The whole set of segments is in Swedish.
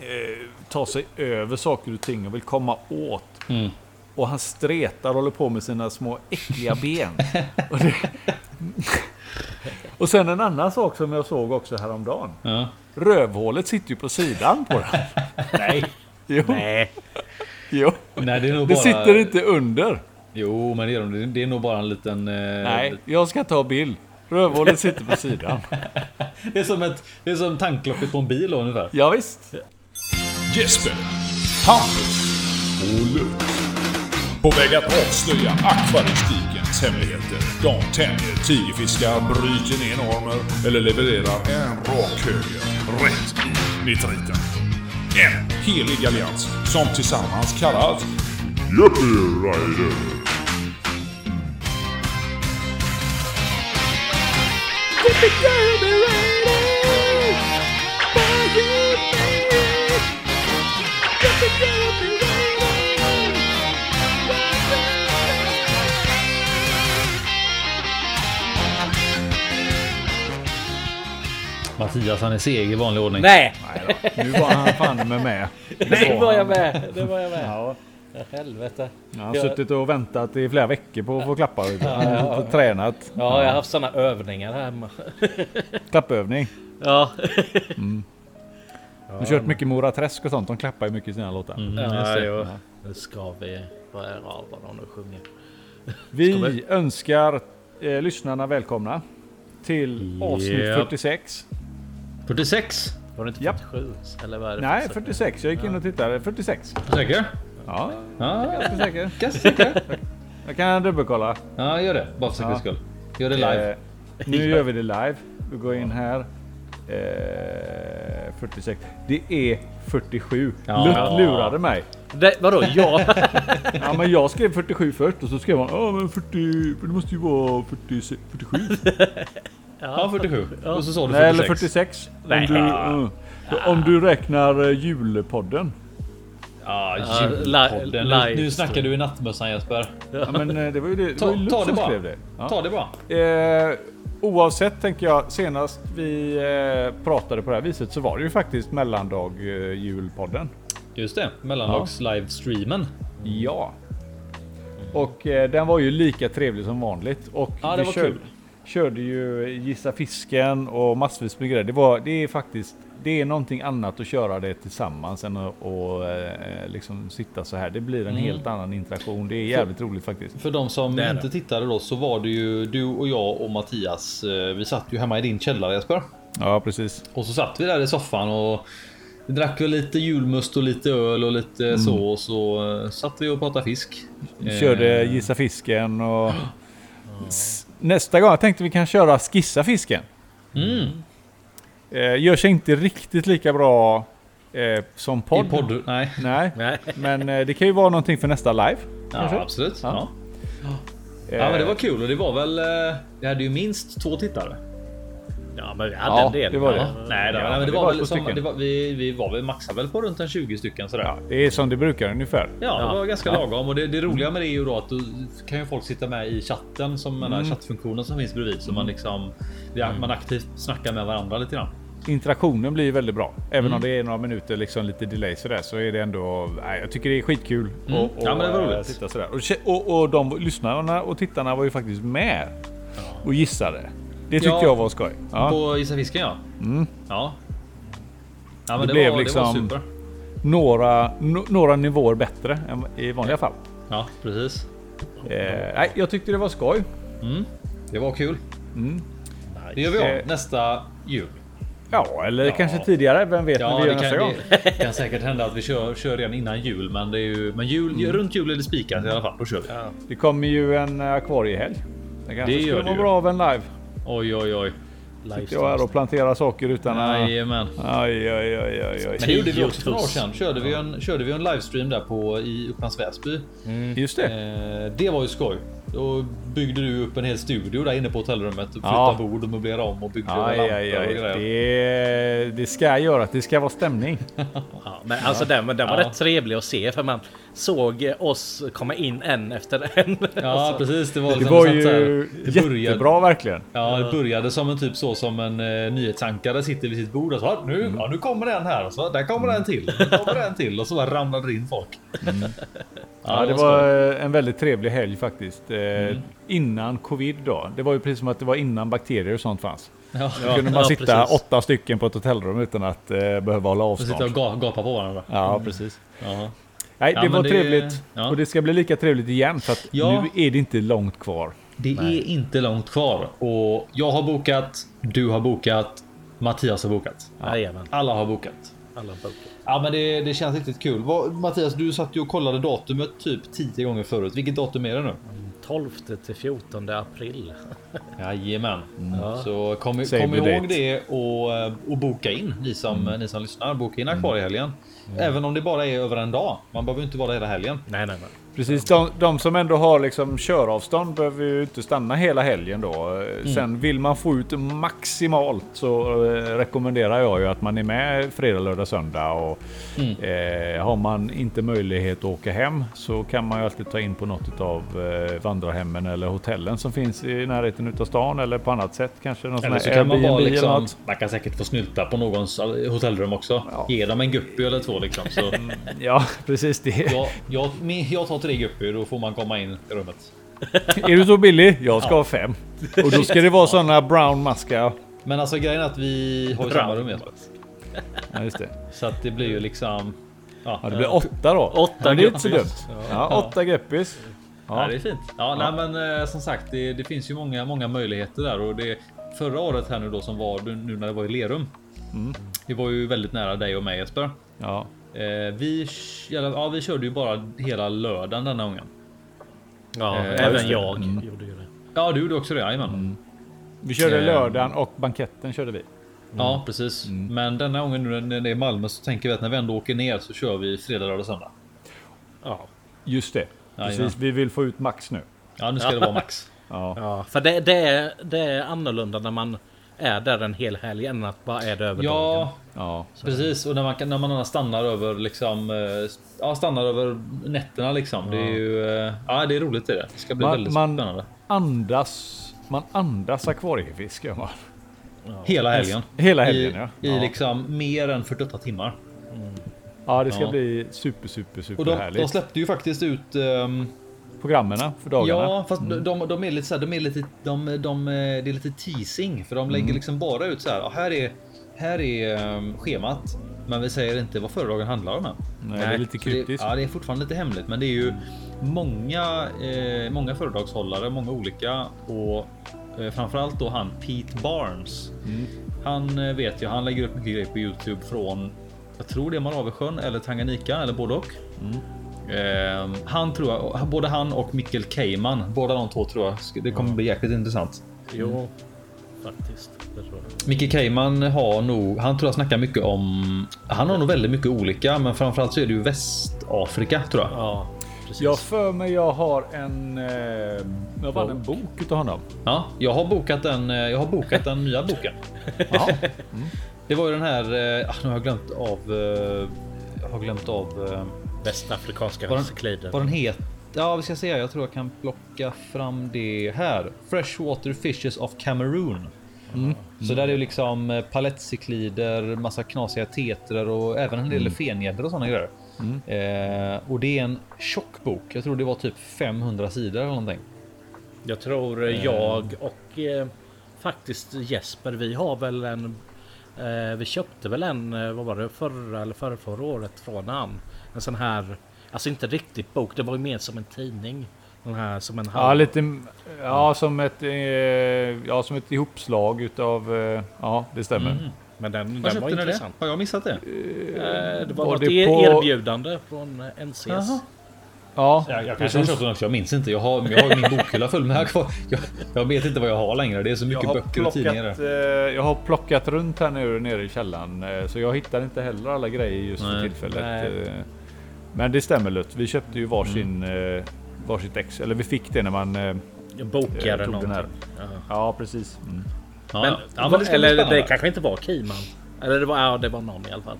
eh, ta sig över saker och ting och vill komma åt. Mm. Och han stretar och håller på med sina små äckliga ben. och, det... och sen en annan sak som jag såg också häromdagen. Ja. Rövhålet sitter ju på sidan på den. Nej. Jo, Nej. jo. Nej, det är nog Det bara... sitter inte under. Jo, men det är, det. det är nog bara en liten... eh, Nej, jag ska ta bild. Rövhålet sitter på sidan. Det är som ett... Det är som tanklocket på en bil ungefär. Ja, visst. Jesper, Hampus och Luke. På väg att avslöja akvaristikens hemligheter. De tämjer tigerfiskar, bryter ner normer eller levererar en rak höger rätt i nitriten. En helig allians som tillsammans kallas Yuppie Rider. Mattias han är seg i vanlig ordning. Nej. Nu var han fan med med. Det var jag med. Det var jag med. Ja, Helvete. jag har Jag- suttit och väntat i flera veckor på att få klappa. Han ja, har ja. tränat. Ja, jag har haft sådana övningar här hemma. Klappövning. Ja. Jag har kört mycket Mora Träsk och sånt. De klappar ju mycket i sina låtar. Mm, Ja. Nu ska vi börja av vad de nu sjunger. Vi önskar eh, lyssnarna välkomna till avsnitt Japp. 46. 46. Var det inte Japp. 47? Eller vad är det? Nej, för- 46. Jag gick in och tittade. 46. Säker? Ja, Ja, jag är säker. Jag kan dubbelkolla. Ja, gör det. Bara för säkerhets skull. Gör det live. Eh, nu gör vi det live. Vi går in här. Eh, 46. Det är 47. Ja. Lu- lurade mig. Det, vadå? Ja. Ja, men jag skrev 47 först och så skrev han ja men 40, det måste ju vara 40, 47. Ja, 47. Och så sa du 46. Nej, eller 46. Om Nej. du, eh, om du räknar eh, julpodden. Ja, Ja, julpodden. li- Nu, nu snackar du i nattmössan Jesper. Ja, men eh, det var ju det. Det Ta- var ju ta det bara. skrev det. Ja. Ta det bara. Eh, oavsett tänker jag, senast vi eh, pratade på det här viset så var det ju faktiskt mellandag eh, julpodden. Just det. Mellandags livestreamen. Ja. Och eh, den var ju lika trevlig som vanligt. Och Ja, det vi var kul. Körde ju Gissa Fisken och massvis med grejer. Det, var, det är faktiskt det är någonting annat att köra det tillsammans än att och, eh, liksom sitta så här. Det blir en Mm. helt annan interaktion. Det är jävligt roligt faktiskt. För de som Det inte det. tittade då så var det ju du och jag och Mattias. eh, Vi satt ju hemma i din källare Jesper. Ja, precis. Och så satt vi där i soffan och vi drack väl lite julmust och lite öl och lite Mm. så. Och så eh, satt vi och pratade fisk. Vi körde Eh, Gissa Fisken och... Nästa gång tänkte vi kan köra Skissa Fisken. Mm. Eh, gör sig inte riktigt lika bra eh, som podd. I podd. Nej. Nej, men eh, det kan ju vara någonting för nästa live. Ja, Kanske? absolut. Ja. Ja. Eh, ja, men det var kul och det var väl. eh, Vi hade ju minst två tittare. Ja, men vi hade Ja, en del. det var det. Ja, nej, det, Ja, men det det var var väl som, det var, vi, vi var väl maxade väl på runt en 20 stycken sådär. Ja, det är som det brukar ungefär. det Ja. var ganska lagom och det, det roliga med det är ju då att då kan ju folk sitta med i chatten som den här chattfunktionen som finns bredvid så man liksom vi, man aktivt snackar med varandra lite grann. Interaktionen blir väldigt bra. Även Mm. om det är några minuter liksom lite delay sådär så är det ändå... Nej, jag tycker det är skitkul. Mm. Och, och, Ja, men det var roligt. Sitta sådär. Och, kä- och, och de lyssnarna och tittarna var ju faktiskt med och gissade. Det tyckte Ja. jag var skoj. Ja. På Gissa Fisken ja. Mm. Ja. Ja men Det det, blev var, det liksom- var super. Några, no, några nivåer bättre än i vanliga fall. Ja precis. Eh, nej, jag tyckte det var skoj. Mm. Det var kul. Mm. Det gör vi om Eh. nästa jul. Ja, eller Ja. kanske tidigare. Vem vet när Ja, vi det gör nästa kan, gång. det kan säkert hända att vi kör, kör redan innan jul, men det är ju men jul, Mm. runt jul är det spikat i alla fall. Då kör vi. Det kommer ju en eh, akvariehelg. Det kanske Det skulle det vara bra av en live. Oj, oj, oj. Sitter jag här och planterar saker utan att... Jajamän. Aj, aj, aj, aj, aj. Men det gjorde vi också för några år sedan. Körde vi en, körde vi en livestream där på i Upplands Väsby. Just det. Eh, det var ju skoj. Då byggde du upp en hel studio där inne på hotellrummet. Och flyttade Ja. bord och möblerade om och byggde Aj, lampor aj, och aj. grejer. Det, det ska göra att det ska vara stämning. Ja, men alltså den, den var Ja. rätt trevlig att se för man såg oss komma in en efter en. Ja precis, det var, Det liksom var sånt så här- ju det började- jättebra verkligen. Ja, det började som en typ så som en eh, nyhetsankare sitter vid sitt bord och så "Ah, nu, Mm. ja, nu kommer den här och så där kommer en till. Nu kommer en till och så bara ramlade det in folk. Ja, det var eh, en väldigt trevlig helg faktiskt. Eh, Mm. Innan covid då. Det var ju precis som att det var innan bakterier och sånt fanns. Ja, Då kunde man ja, sitta precis. åtta stycken på ett hotellrum utan att eh, behöva hålla och sitta och avstånd. ga- gapa på varandra. Ja, precis. Ja. Nej, Ja, det men var det- trevligt. ja. Och det ska bli lika trevligt igen för att Ja. nu är det inte långt kvar. Det är inte långt kvar och jag har bokat. Du har bokat. Mattias har bokat. Alla har bokat. Alla bokar. Ja, men det, det känns riktigt kul. Vad, Mattias, du satt ju och kollade datumet typ 10 gånger förut. Vilket datum är det nu? 12 till 14 april. Jajamän. Ja. Så kom, Save kom ihåg date. det och, eh, och boka in ni som, ni som lyssnar. Boka in akvariehelgen. Även om det bara är över en dag. Man behöver inte vara där hela helgen. Nej, nej, nej. Precis, de, de som ändå har liksom köravstånd behöver ju inte stanna hela helgen då. Mm. Sen vill man få ut maximalt så eh, rekommenderar jag ju att man är med fredag, lördag, söndag. Och, Mm. eh, har man inte möjlighet att åka hem så kan man ju alltid ta in på något av eh, vandrarhemmen eller hotellen som finns i närheten utav stan eller på annat sätt kanske. Någon Eller så kan man eller liksom. Man kan säkert få snylta på någons eh, hotellrum också. Ja. Ge dem en guppy eller två liksom. Så Ja, precis det. jag, jag, jag tar tre guppy, då får man komma in i rummet. Är du så billig? Jag ska ha fem. Och då ska det vara sådana brown maska. Men alltså grejen är att vi har ju samma rum. Ja, just det. Så att det blir ju liksom... Ja, Ja, det blir åtta då. Åtta ja, det är inte så dumt. guppis. Ja, åtta guppis. Ja, Ja. det är fint. Ja, Nej, men eh, som sagt, det, det finns ju många, många möjligheter där och det förra året här nu då som var nu när det var i Lerum. Det var ju väldigt nära dig och mig Jesper. Ja. Eh, vi, ja, vi körde ju bara hela lördagen denna gången. Ja, Eh, även jag gjorde ju det. Ja, du gjorde också det. Jajamän. Vi körde Eh. lördagen och banketten körde vi. Ja, precis. Men denna gången nu när det är Malmö så tänker vi att när vi ändå åker ner så kör vi fredag, lördag, söndag. Ja, Just det. Jajamän. Precis, vi vill få ut max nu. Ja, nu ska det vara max. Ja. ja för det, det, är, det är annorlunda när man är där en hel helg än att bara är det över dagen. Ja, Ja. precis. Och när man, när man stannar över liksom, eh, ja, stannar över nätterna liksom. Det är ju, eh, ja, det är roligt det. Det ska bli Man- väldigt man- spännande. Andas. Man andas akvariefisk gör man. Hela helgen. Hela helgen I, ja. i ja. liksom mer än 48 timmar. ja, det ska Ja. bli super, super, super Och de, de härligt. släppte ju faktiskt ut ehm, Programmen för dagarna. Ja, fast de, de är lite så här, de är lite, de, de, det är lite teasing för de lägger liksom bara ut så här. "Ja, Här är, här är um, schemat, men vi säger inte vad föredragen handlar om än. Nej, det är lite kryptiskt. ja, det är fortfarande lite hemligt, men det är ju många, eh, många föredragshållare, många olika och eh, framförallt då han Pete Barnes. Mm. Han eh, vet jag, han lägger upp mycket grejer på Youtube från jag tror det är Malawisjön eller Tanganyika eller både och. Mm. Eh, han tror jag, både han och Mikkel Keiman, båda de två tror jag. Det kommer bli jäkligt intressant. Jo, faktiskt. Det tror jag. Micke Keiman har nog, han tror jag snackar mycket om, han har nog väldigt mycket olika, men framförallt så är det ju Västafrika tror jag. Ja, precis. Jag för mig jag har en... Eh, jag vann en bok utav honom. Ja, jag har bokat den. eh, Jag har bokat den nya boken. Jaha. Det var ju den här. eh, ah, Nu har jag glömt av. eh, Jag har glömt av Västafrikanska Var den- cykliden. vad den heter. Ja, vi ska se. Jag tror jag kan plocka fram det här. Freshwater Fishes of Cameroon. Så där är liksom eh, palettcyklider, massa knasiga tetrar och även en del fengäddor och sådana grejer. Eh, och det är en tjock bok. Jag tror det var typ 500 sidor eller någonting. Jag tror eh, jag och eh, faktiskt Jesper, vi har väl en... Eh, vi köpte väl en, eh, vad var det, förra eller förra, förra året från han. En sån här, alltså inte riktigt bok, det var ju mer som en tidning. Den här som en Ja, lite... Ja, som ett, eh, ja, som ett ihopslag utav... Eh, ja, det stämmer. Mm. Men den, Vad den var ni det? intressant. Har jag missat det? Eh, det var Var något det på- erbjudande från eh, NCS. Jaha. Ja, Jag, jag kanske har precis. köpt den också, jag minns inte. Jag har, jag har min bokhylla full med här kvar. Jag, jag vet inte vad jag har längre. Det är så mycket böcker och tidningar. plockat, eh, jag har plockat runt här nu nere i källaren. eh, Så jag hittar inte heller alla grejer just för Nej. tillfället. Nej. Eh. Men det stämmer Lutt. Vi köpte ju varsin Mm. eh, varsitt ex. Eller vi fick det när man eh, Bokade tog den här. Ja. Ja, precis. Mm. Ja, Men, ja, men det eller det kanske inte var Kiman. Eller det var, ja, det var någon i alla fall.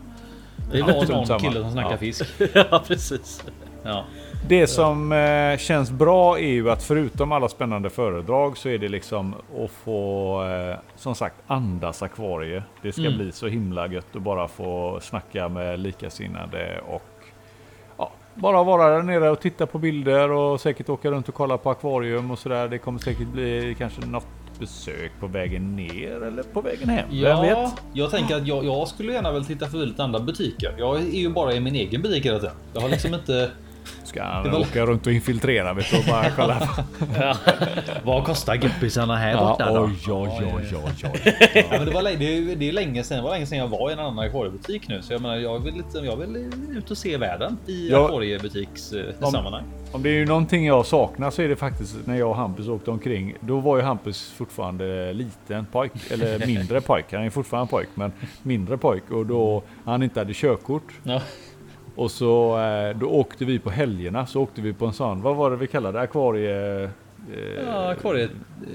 Det var någon samma. kille som snackar Ja. fisk. ja, precis. Ja. Det som eh, känns bra är ju att förutom alla spännande föredrag så är det liksom att få eh, som sagt andas akvarie. Det ska Mm. bli så himla gött att bara få snacka med likasinnade och bara vara där nere och titta på bilder och säkert åka runt och kolla på akvarium och sådär. Det kommer säkert bli kanske något besök på vägen ner eller på vägen hem. Vem Ja, vet? jag tänker att jag, jag skulle gärna väl titta förbi lite andra butiker. Jag är ju bara i min egen butik hela tiden. Jag har liksom inte... Ska han Det var- åka runt och infiltrera vet du, och bara kolla? Vad kostar guppisarna här ja, borta då? oj, oj, oj, oj, oj. Ja, men det, var, det, är, det är länge sedan, det var länge sedan jag var i en annan akvariebutik nu. Så jag menar, jag vill, lite, jag vill ut och se världen i Ja. akvariebutiks eh, Om- sammanhang. Om det är ju någonting jag saknar så är det faktiskt när jag och Hampus åkte omkring. Då var ju Hampus fortfarande liten pojk, eller mindre pojk. Han är fortfarande pojk, men mindre pojk. Och då han inte hade körkort. Ja. Och så eh, då åkte vi på helgerna, så åkte vi på en sån, vad var det vi kallade det? Akvarie... Eh, Ja, akvarie...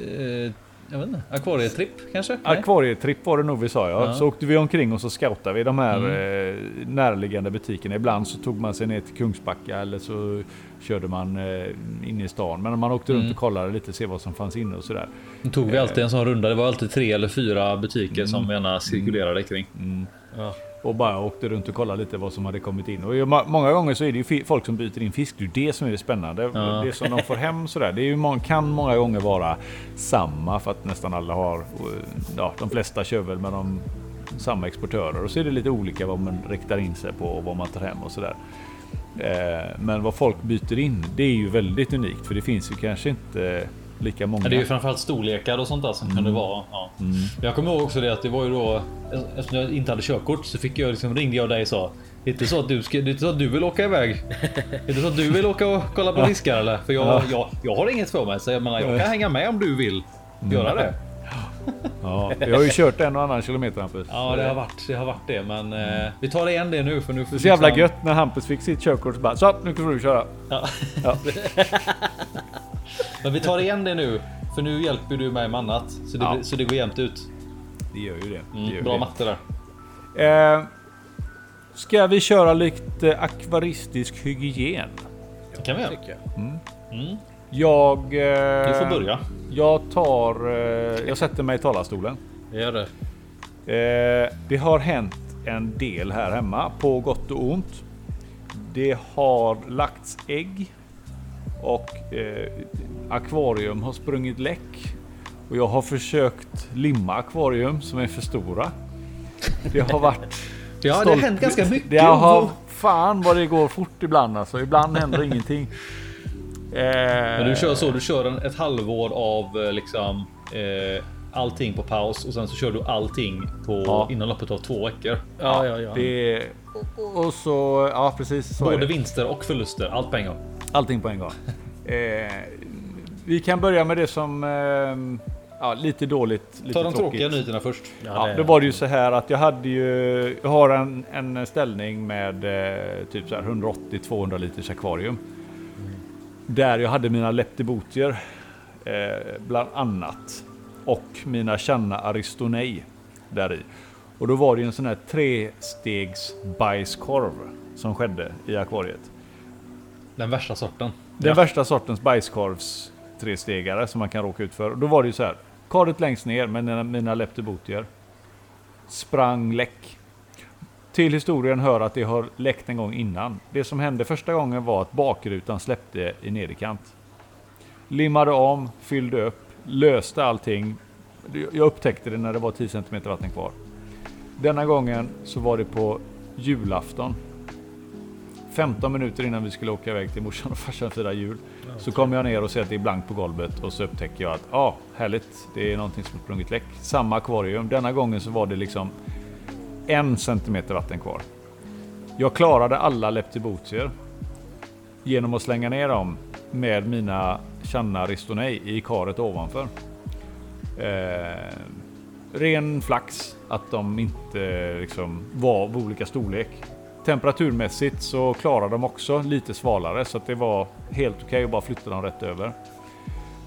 Eh, jag vet inte. Akvarietripp kanske? Akvarietripp var det nog vi sa ja. Ja. Så åkte vi omkring och så scoutade vi de här eh, närliggande butikerna. Ibland så tog man sig ner till Kungsbacka eller så körde man eh, in i stan. Men man åkte runt Mm. och kollade lite, se vad som fanns inne och sådär. Nu tog vi alltid en sån runda. Det var alltid tre eller fyra butiker som vi gärna cirkulerade kring. Ja. Och bara åkte runt och kollade lite vad som hade kommit in. Och många gånger så är det ju folk som byter in fisk. Det är det som är det spännande. Ja. Det som de får hem sådär. Det är ju kan många gånger vara samma för att nästan alla har, eh, ja de flesta kör väl med de samma exportörer. Och så är det lite olika vad man riktar in sig på och vad man tar hem och sådär. Eh, Men vad folk byter in, det är ju väldigt unikt. För det finns ju kanske inte lika många. Ja, det är ju framförallt storlekar och sånt där som kunde vara. Ja. Jag kommer ihåg också det att det var ju då eftersom jag inte hade körkort så fick jag liksom ringde jag dig och sa det är inte så att du, ska, det är inte så att du vill åka iväg. Det är inte så att du vill åka och kolla på fiskar eller? För jag, jag, jag har inget för mig så jag menar jag kan hänga med om du vill göra det. Ja, jag har ju kört en och annan kilometer Hampus. Ja det har varit det, har varit det men eh, vi tar det igen det nu för nu får så jävla liksom- gött när Hampus fick sitt körkort så bara så nu får du köra. Ja. Ja. Men vi tar igen det nu för nu hjälper du mig med annat så det, Ja. så det går jämnt ut. Det gör ju det. det, Mm, gör bra det. matte där. Eh, ska vi köra lite akvaristisk hygien? Det kan vi göra. Tycker jag. Jag... Eh, Du får börja. Jag tar... Eh, jag sätter mig i talarstolen. Det gör det. Eh, det har hänt en del här hemma på gott och ont. Det har lagts ägg och eh, akvarium har sprungit läck. Och jag har försökt limma akvarium som är för stora. Det har varit... Ja, det har hänt ganska mycket. Det har, fan vad det går fort ibland alltså. Ibland händer ingenting. Eh, Men du kör så, du kör en, ett halvår av eh, liksom eh, allting på paus och sen så kör du allting på Ja. inom loppet av två veckor. Ja, ja, ja. Det, och, så, ja precis så är Både det. vinster och förluster, allt på en gång. Allting på en gång. Eh, vi kan börja med det som eh, ja, lite dåligt. Lite Ta de tråkigt. tråkiga nyheterna först. Ja, det- då var det ju så här att jag hade ju, jag har en, en ställning med eh, typ så här 180-200 liters akvarium. Där jag hade mina leptobotier eh, bland annat. Och mina Channa Aristonei där i. Och då var det ju en sån här trestegs bajskorv som skedde i akvariet. Den värsta sorten. Den värsta sortens bajskorvs trestegare som man kan råka ut för. Och då var det ju så här. Karet längst ner med mina, mina leptobotier. Sprang läck. Till historien hör att det har läckt en gång innan. Det som hände första gången var att bakrutan släppte i nederkant. Limmade om, fyllde upp, löste allting. Jag upptäckte det när det var 10 cm vatten kvar. Denna gången så var det på julafton. 15 minuter innan vi skulle åka iväg till morsan och farsan och fira jul. Så kommer jag ner och ser att det är blankt på golvet och så upptäcker jag att ja, ah, härligt. Det är någonting som sprungit läck. Samma akvarium. Denna gången så var det liksom en centimeter vatten kvar. Jag klarade alla leptobotier genom att slänga ner dem med mina Channa Ristonei i karet ovanför. Eh, ren flax att de inte liksom var av olika storlek temperaturmässigt så klarar de också lite svalare så att det var helt okej att bara flytta dem rätt över.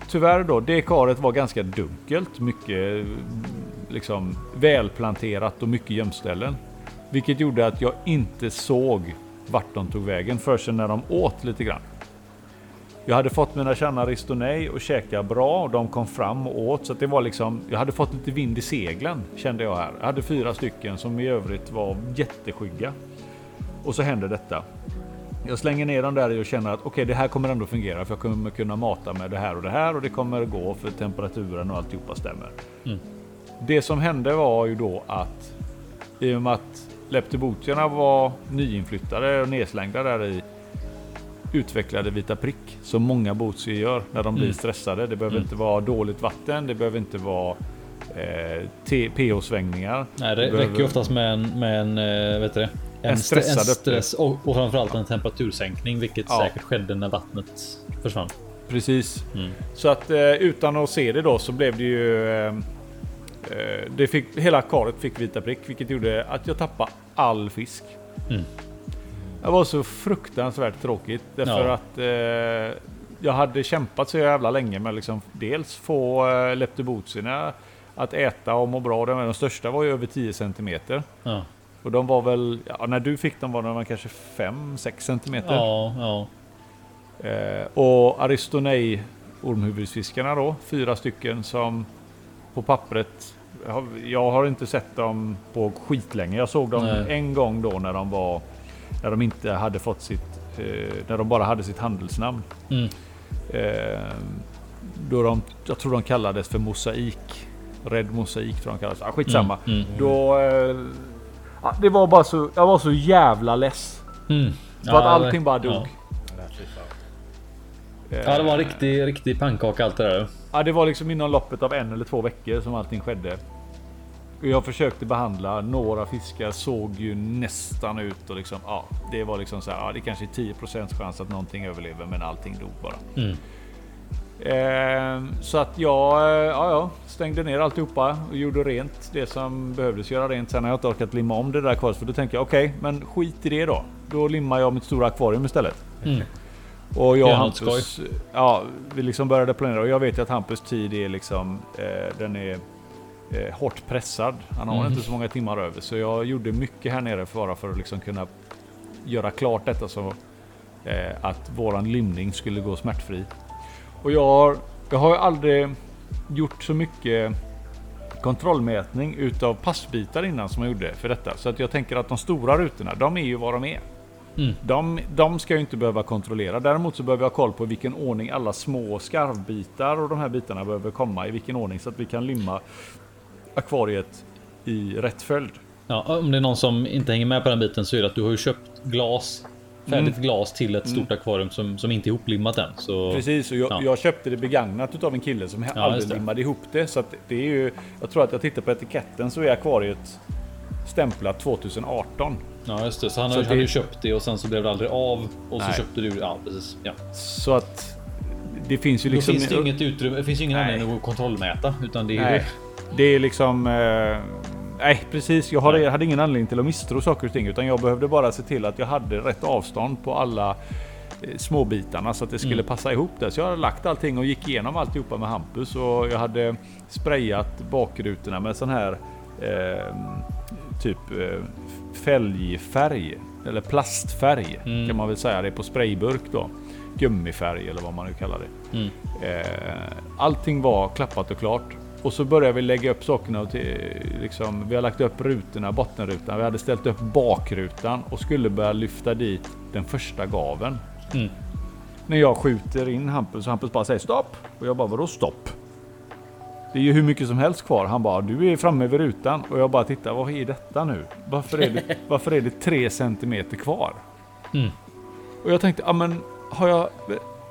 Tyvärr då, det karet var ganska dunkelt, mycket liksom välplanterat och mycket gömställen. Vilket gjorde att jag inte såg vart de tog vägen förrän när de åt lite grann. Jag hade fått mina kärna Ristonei och käka bra och de kom fram och åt så att det var liksom. Jag hade fått lite vind i seglen kände jag här. Jag hade fyra stycken som i övrigt var jätteskygga. Och så hände detta. Jag slänger ner dem där och känner att okej, okay, det här kommer ändå fungera för jag kommer kunna mata med det här och det här och det kommer gå för temperaturen och alltihopa stämmer. Mm. Det som hände var ju då att i och med att leptobotierna var nyinflyttade och nedslängda där i utvecklade vita prick som många botsier gör när de blir mm. stressade. Det behöver mm. inte vara dåligt vatten, det behöver inte vara eh, pH-svängningar. Nej, det, det räcker behöver... oftast med en, med en, eh, vet du det? En, en, en stress och, och framförallt en temperatursänkning, vilket ja. säkert skedde när vattnet försvann. Precis. Mm. Så att eh, utan att se det då så blev det ju eh, Eh, det fick, hela karet fick vita prick, vilket gjorde att jag tappade all fisk. Mm. Det var så fruktansvärt tråkigt. Därför ja. att eh, jag hade kämpat så jävla länge med liksom dels få eh, att äta och må bra. De, största var ju över 10 cm. Ja. Och de var väl, ja, när du fick dem var de kanske 5-6 cm. Ja, ja. Eh, och Aristonei ormhuvudsfiskarna då, fyra stycken som på pappret. Jag har inte sett dem på skitlänge. Jag såg dem Nej. en gång då när de var när de inte hade fått sitt eh, när de bara hade sitt handelsnamn. Mm. Eh, då de, jag tror de kallades för mosaik. Red mosaik tror de kallades. Ah, skitsamma. Mm. Mm. Då, eh, det var bara så. Jag var så jävla less. Mm. För ja, att allting bara dog. Ja. Ja, det var en riktig, riktig pannkaka allt det där. Ja, det var liksom inom loppet av en eller två veckor som allting skedde. Jag försökte behandla några fiskar såg ju nästan ut och liksom ja, det var liksom så här. Ja, det kanske är 10 chans att någonting överlever, men allting dog bara. Mm. Eh, så att jag eh, ja, ja, stängde ner alltihopa och gjorde rent det som behövdes göra rent. Sen har jag inte orkat limma om det där kvar för då tänker jag okej, okay, men skit i det då. Då limmar jag mitt stora akvarium istället. Mm. Och jag och Hampus, ja, vi liksom började planera och jag vet ju att Hampus tid är liksom, eh, den är eh, hårt pressad. Han har mm. inte så många timmar över så jag gjorde mycket här nere bara för att liksom kunna göra klart detta så eh, att våran limning skulle gå smärtfri. Och jag har, jag har aldrig gjort så mycket kontrollmätning utav passbitar innan som jag gjorde för detta. Så att jag tänker att de stora rutorna, de är ju vad de är. Mm. De, de ska jag inte behöva kontrollera. Däremot så behöver jag ha koll på vilken ordning alla små skarvbitar och de här bitarna behöver komma i vilken ordning så att vi kan limma akvariet i rätt följd. Ja, om det är någon som inte hänger med på den biten så är det att du har ju köpt glas färdigt mm. glas till ett stort mm. akvarium som, som inte är ihoplimmat än. Så, Precis, och jag, ja. jag köpte det begagnat av en kille som ja, aldrig limmade ihop det. Så att det är ju, jag tror att jag tittar på etiketten så är akvariet stämplat 2018. Ja just det, så han så hade det... köpt det och sen så blev det aldrig av och Nej. så köpte du Ja precis. Ja. Så att det finns ju liksom. Då finns det inget utrymme. Det finns ju ingen anledning att kontrollmäta utan det är Nej. Det är liksom. Eh, nej precis. Jag hade, hade ingen anledning till att misstro saker och ting utan jag behövde bara se till att jag hade rätt avstånd på alla eh, småbitarna så att det skulle mm. passa ihop det. Så jag hade lagt allting och gick igenom alltihopa med Hampus och jag hade sprayat bakrutorna med sån här eh, typ eh, fälgfärg eller plastfärg mm. kan man väl säga. Det är på sprayburk då. Gummifärg eller vad man nu kallar det. Mm. Eh, allting var klappat och klart. Och så började vi lägga upp sakerna. Och till, liksom, vi har lagt upp rutorna, bottenrutan. Vi hade ställt upp bakrutan och skulle börja lyfta dit den första gaven. Mm. När jag skjuter in Hampus och Hampus bara säger stopp. Och jag bara vadå stopp? Det är ju hur mycket som helst kvar. Han bara, du är framme vid rutan. Och jag bara tittar, vad är detta nu? Varför är det, varför är det tre centimeter kvar? Mm. Och jag tänkte, ja men har jag,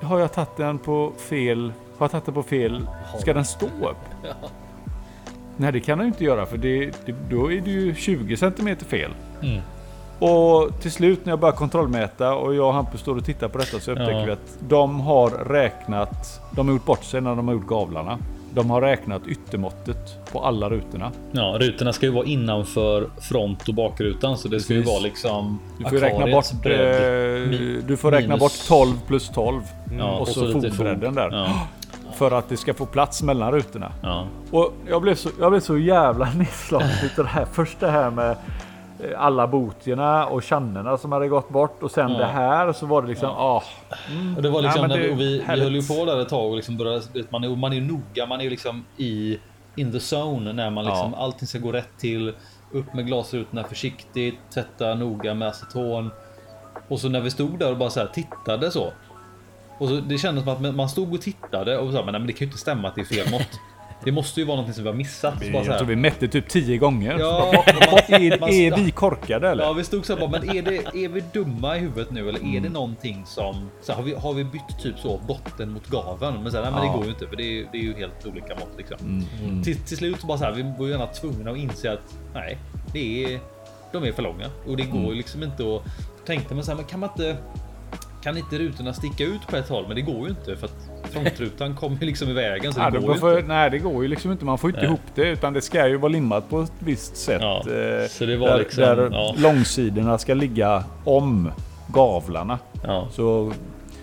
har jag tagit den på fel, har jag tagit den på fel, ska den stå upp? Nej det kan den inte göra för det, det, då är det ju 20 centimeter fel. Mm. Och till slut när jag börjar kontrollmäta och jag och Hampus står och tittar på detta så upptäcker ja. vi att de har räknat, de har gjort bort sig när de har gjort gavlarna. de har räknat yttermåttet på alla rutorna. Ja, rutorna ska ju vara innanför front och bakrutan så det ska ju Precis. vara liksom. Du får ju räkna bort, bredd. eh, du får räkna bort 12 plus 12. Ja, och, så, lite fotbredden fot. där. Ja, För att det ska få plats mellan rutorna. ja. Och jag blev så, jag blev så jävla nedslagen utav det här. Först det här med eh, alla botierna och channerna som hade gått bort och sen Ja. det här så var det liksom ah, Och det var liksom Ja, men när vi, det- vi, vi höll ju på där ett tag och liksom började, man är, man är noga, man är liksom i in the zone när man liksom Ja. allting ska gå rätt till. Upp med glasrutorna försiktigt, tvätta noga med aceton. Och så när vi stod där och bara så här tittade så. Och så det kändes som att man stod och tittade och sa men, nej, men det kan ju inte stämma att det är fel mått. Det måste ju vara någonting som vi har missat. Så bara så jag tror vi mätte typ 10 gånger. Ja, man- är, man- är vi korkade eller? Ja, vi stod så här bara, men är, det, är vi dumma i huvudet nu eller Mm. är det någonting som så här, har, vi, har vi bytt typ så botten mot gaveln? Men, så här, nej, men Ja. det går ju inte för det är, det är ju helt olika mått liksom. Mm. Till, till slut så bara så här, vi var ju gärna tvungna att inse att nej, det är, de är för långa och det går Mm. ju liksom inte att tänkte man så här, men kan man inte kan inte rutorna sticka ut på ett håll? Men det går ju inte för att frontrutan kommer ju liksom i vägen så det Ja, går ju inte. nej det går ju liksom inte. Man får inte Nej. ihop det utan det ska ju vara limmat på ett visst sätt. Ja, eh, så det var där, liksom, där ja. långsidorna ska ligga om gavlarna. Ja. Så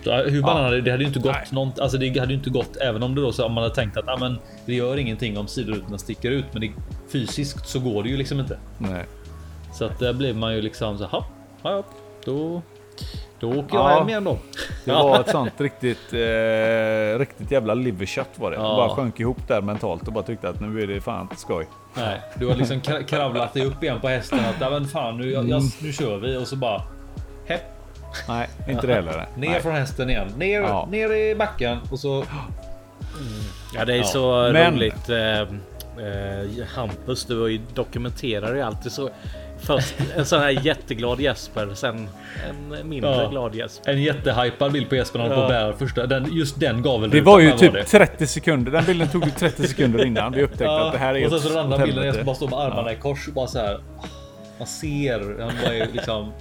Så, hur man Ja. hade, det hade ju inte gått Nej. något, alltså det hade ju inte gått även om det då så om man hade tänkt att ah, men, det gör ingenting om sidorutorna sticker ut, men det, fysiskt så går det ju liksom inte. nej. Så att där blir man ju liksom så ja, då, då åker jag Ja. hem igen då. Det var ett sånt riktigt, eh, riktigt jävla liverkött var det. Ja. Bara sjönk ihop där mentalt och bara tyckte att nu är det fan inte skoj. Nej, du har liksom kra- kravlat dig upp igen på hästen att ja, men fan nu, jag, jag, nu kör vi och så bara hepp, Nej, inte det heller. ner Nej. från hästen igen, ner, Ja. ner i backen och så Ja det är Ja. så Men- roligt. Eh, eh, Hampus du ju- dokumenterar ju alltid så. Först en sån här jätteglad Jesper, sen en mindre Ja. glad Jesper. en jättehypad bild på Jesper när han Ja. på bär första, den, just den gaveln. Det var ju typ det. 30 sekunder. Den bilden tog ju 30 sekunder innan vi upptäckte att det här är och sen så den andra bilden jag bara står med armarna i kors och bara så här. Man ser, han bara är liksom.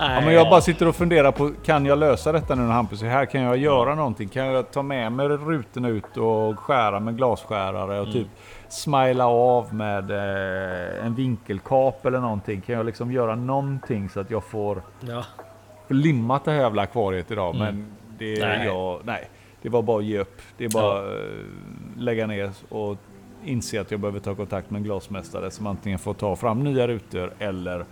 Ja, men jag bara sitter och funderar på, kan jag lösa detta nu när Hampus är här? Kan jag göra någonting? Kan jag ta med mig rutorna ut och skära med glasskärare och Mm. typ smila av med eh, en vinkelkap eller någonting? Kan jag liksom göra någonting så att jag får Ja. limmat det här jävla akvariet idag? Men det, Mm. Nej. Jag, nej, det var bara att ge upp. Det är bara eh, lägga ner och inse att jag behöver ta kontakt med en glasmästare som antingen får ta fram nya rutor eller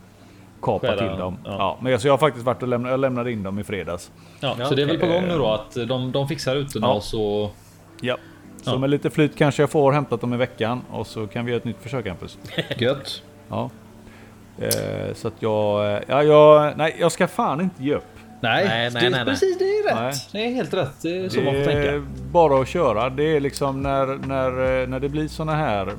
kapa Skära till dem, ja. Ja. men jag, så jag har faktiskt varit och lämnat, jag lämnade in dem i fredags. Ja, Ja, så det är väl på gång nu då att de, de fixar rutorna Ja. och så. Ja. Så Ja. med lite flyt kanske jag får hämtat dem i veckan och så kan vi göra ett nytt försök Hampus. Gött. Ja. Eh, så att jag, eh, ja, jag, nej, jag ska fan inte ge upp. Nej, Nej, nej, det, nej, nej. precis det är rätt. Nej. Det är helt rätt. Det är så det man får tänka. bara att köra. Det är liksom när, när, när det blir såna här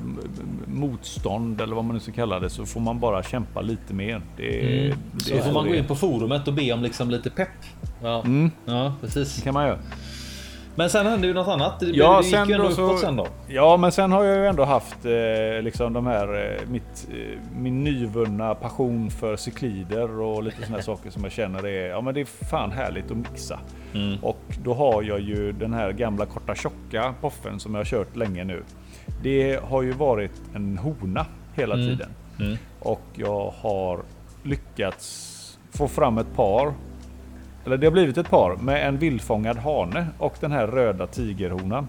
motstånd eller vad man nu ska kalla det så får man bara kämpa lite mer. Det, Mm. det Så får man gå in på forumet och be om liksom lite pepp. Ja. Mm, Ja, precis. det kan man göra. Men sen hände ju något annat. Det, Ja, det gick sen ju ändå då så- sen då. Ja, men sen har jag ju ändå haft eh, liksom de här, eh, mitt, eh, min nyvunna passion för cyklider och lite sådana saker som jag känner är, ja men det är fan härligt att mixa. Mm. Och då har jag ju den här gamla korta tjocka poffen som jag har kört länge nu. Det har ju varit en hona hela Mm. tiden. Mm. Och jag har lyckats få fram ett par. Eller det har blivit ett par med en vildfångad hane och den här röda tigerhonan.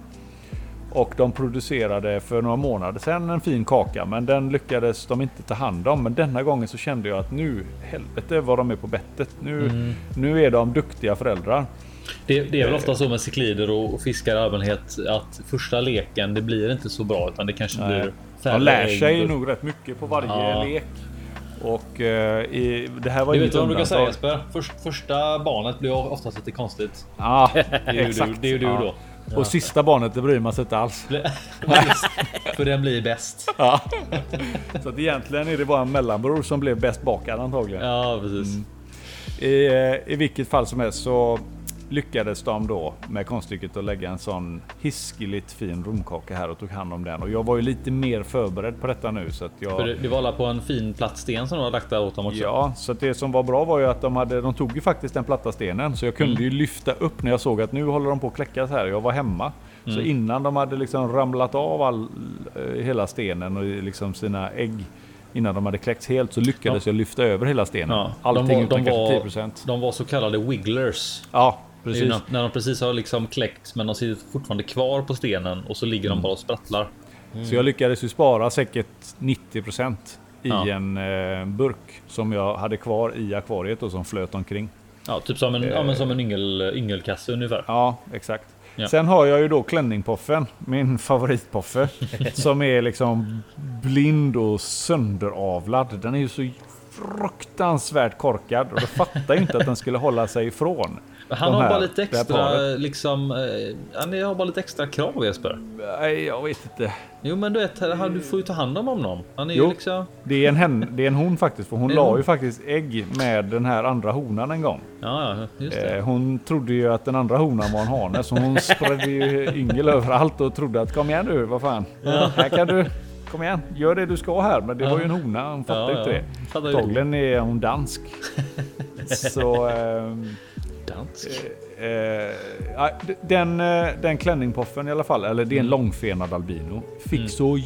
Och de producerade för några månader sedan en fin kaka men den lyckades de inte ta hand om. Men denna gången så kände jag att nu, helvete vad de är på bettet. Nu, Mm. nu är de duktiga föräldrar. Det, det är väl ofta så med cyklider och och fiskar i allmänhet att första leken det blir inte så bra utan det kanske Nej. blir färre De lär sig ägg. nog rätt mycket på varje Ja. lek. Och eh, i, det här var Du ju vet vad de brukar säga. Jesper? Först, första barnet blir oftast lite konstigt. Ja, Det är ju du, exakt. det är ju du Ja. då. Och sista barnet det bryr man sig inte alls. För den blir bäst. Ja. Så att egentligen är det bara en mellanbror som blev bäst bakad antagligen. Ja, precis. I, eh, I vilket fall som helst så lyckades de då med konststycket att lägga en sån hiskeligt fin romkaka här och tog hand om den. Och jag var ju lite mer förberedd på detta nu så att För jag... det, det var alla på en fin platt sten som de hade lagt där åt dem också. Ja, så det som var bra var ju att de, hade, de tog ju faktiskt den platta stenen. Så jag kunde Mm. ju lyfta upp när jag såg att nu håller de på att kläckas här. Jag var hemma. Så innan de hade liksom ramlat av all, eh, hela stenen och liksom sina ägg innan de hade kläckts helt så lyckades jag lyfta över hela stenen. Ja, Allting de var, utan de, kanske var, 10%. de var så kallade wigglers. Ja, precis. När, när de precis har liksom kläckts men de sitter fortfarande kvar på stenen och så ligger Mm. de bara och sprattlar. Så jag lyckades ju spara säkert 90% i Ja. en eh, burk som jag hade kvar i akvariet och som flöt omkring. Ja, typ som en, ja, men som en yngel, yngelkasse ungefär. Ja, exakt. Ja. Sen har jag ju då klänningpoffen, min favoritpoffe, som är liksom blind och sönderavlad. Den är ju så fruktansvärt korkad och då fattar jag inte att den skulle hålla sig ifrån. Han har här- bara lite extra liksom. eh, Han har bara lite extra krav Jesper. Nej, jag vet inte. Jo, men du vet, han- du får ju ta hand om honom. Han är Jo. ju liksom. Det är en, hen, det är en hon faktiskt, för hon la hon. ju faktiskt ägg med den här andra honan en gång. Ja, ja, just det. Eh, hon trodde ju att den andra honan var en hane, så hon spredde ju yngel överallt och trodde att kom igen du, vad fan. Här kan du, kom igen, gör det du ska här. Men det var ju en hona, hon fattade Ja, inte ja. det. Antagligen är hon dansk. så... ehm, Dansk. eh, ja, d- den, eh, den klänningpoffen i alla fall, eller det är en långfenad albino, fick så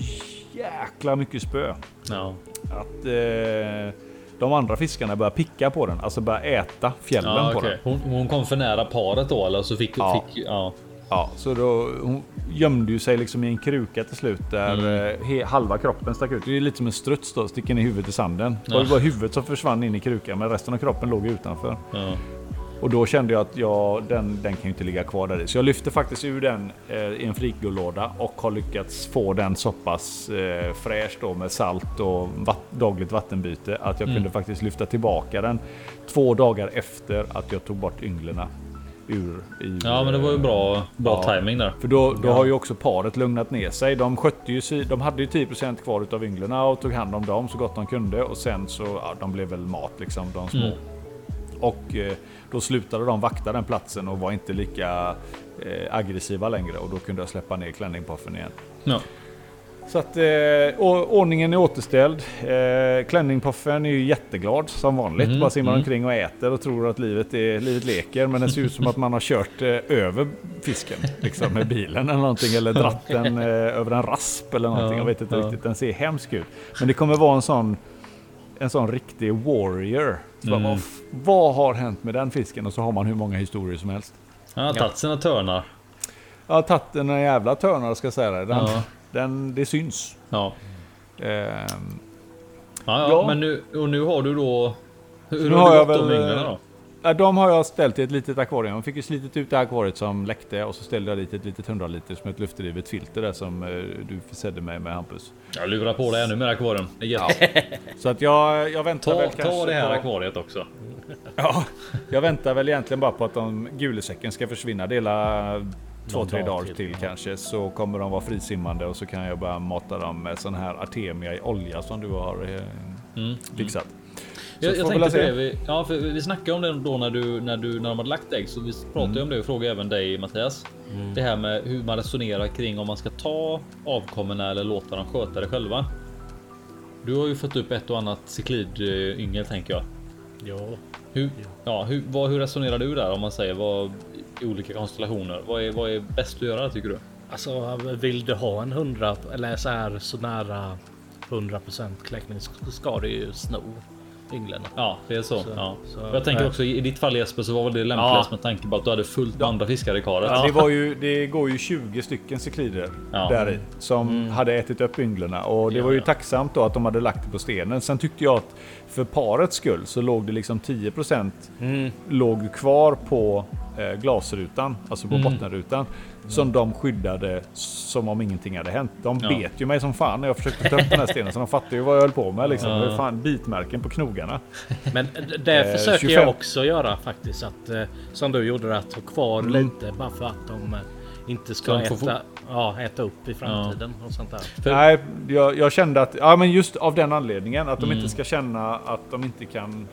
jäkla mycket spö. Ja. Att eh, de andra fiskarna började picka på den, alltså började äta fjällen Ja, på den. hon, hon kom för nära paret då eller så fick, Ja. fick ja. Ja, så då, hon gömde ju sig liksom i en kruka till slut där Mm. eh, he, halva kroppen stack ut. Det är lite som en struts då, sticker ner huvudet i sanden. Det var ju Ja. bara huvudet som försvann in i krukan men resten av kroppen låg utanför. Ja. Och då kände jag att jag, den, den kan ju inte ligga kvar där i. Så jag lyfte faktiskt ur den eh, i en frigolåda och har lyckats få den så pass eh, fräsch då med salt och vatt, dagligt vattenbyte att jag kunde faktiskt lyfta tillbaka den två dagar efter att jag tog bort ynglerna ur. I, ja, men det var ju bra, bra Ja. timing där. För då, då har ju också paret lugnat ner sig. De skötte ju, de hade ju 10% kvar utav ynglerna och tog hand om dem så gott de kunde. Och sen så, ja, de blev väl mat liksom, de små. Mm. Och eh, då slutade de vakta den platsen och var inte lika eh, aggressiva längre. Och då kunde jag släppa ner klänningpoffen igen. Ja. Så att eh, ordningen är återställd. Eh, klänningpoffen är ju jätteglad som vanligt. Mm, Bara simmar mm. omkring och äter och tror att livet, är, livet leker. Men det ser ut som att man har kört eh, över fisken liksom, med bilen eller någonting. Eller dratt den eh, över en rasp eller någonting. Ja, jag vet inte ja. riktigt. Den ser hemsk ut. Men det kommer vara en sån en sån riktig warrior. Så bara, Mm. vad, f- vad har hänt med den fisken? Och så har man hur många historier som helst. Han har tagit sina törnar. Jag har tagit en jävla törnar ska jag säga det. Den, Ja. den, det syns. Ja. Ehm, Ja, ja, men nu, och nu har du då. Hur, Nu har har du jag gått de väl, ynglarna då? Ja, de har jag ställt i ett litet akvarium. Jag fick ju slitit ut det akvariet som läckte och så ställde jag dit ett litet 100 liters med ett luftdrivet filter där som eh, du försedde mig med Hampus. Jag lurar på dig ännu mer akvarium. Jätte... Så att jag, jag väntar Ta, väl kanske ta det här på, akvariet också. Ja, jag väntar väl egentligen bara på att de gulesäcken ska försvinna. Dela två, tre dag dagar till, till, ja. kanske. Så kommer de vara frisimmande och så kan jag börja mata dem med sån här Artemia i olja som du har eh, Mm. fixat. Så Jag, jag tänkte på det. Vi, ja, för vi snackade om det då när, du, när, du, när de hade lagt ägg. Så vi pratade Mm. om det och frågade även dig Mattias. Det här med hur man resonerar kring om man ska ta avkommorna eller låta dem sköta det själva. Du har ju fått upp ett och annat cyklid-yngel tänker jag. Ja. Hur, ja, hur, vad, hur resonerar du där om man säger vad i olika konstellationer? Vad är, vad är bäst att göra tycker du? Alltså vill du ha en 100 eller så här så nära 100% kläckning så ska du ju sno ynglarna. Ja, det är så. Så- ja. så- jag tänker nej. också i ditt fall Jesper så var väl det lämpligast Ja. med tanke på att du hade fullt med andra fiskare i karet. Det, var ju, det går ju 20 stycken cyklider Ja. där i som hade ätit upp ynglarna. Och det Ja, var ju ja. tacksamt då att de hade lagt det på stenen. Sen tyckte jag att för parets skull så låg det liksom 10% låg kvar på eh, glasrutan, alltså på Mm. bottenrutan. Som de skyddade som om ingenting hade hänt. De Ja. bet ju mig som fan när jag försökte ta upp den här stenen. Så de fattade ju vad jag höll på med. Liksom. Ja. Fan bitmärken på knogarna. Men det Eh, försöker 25. jag också göra faktiskt. Att, eh, som du gjorde, att ha kvar lite bara för att de eh, inte ska äta, ja, äta upp i framtiden och sånt där. För- Nej, jag, jag kände att, ja men just av den anledningen att de Mm. inte ska känna att de inte kan...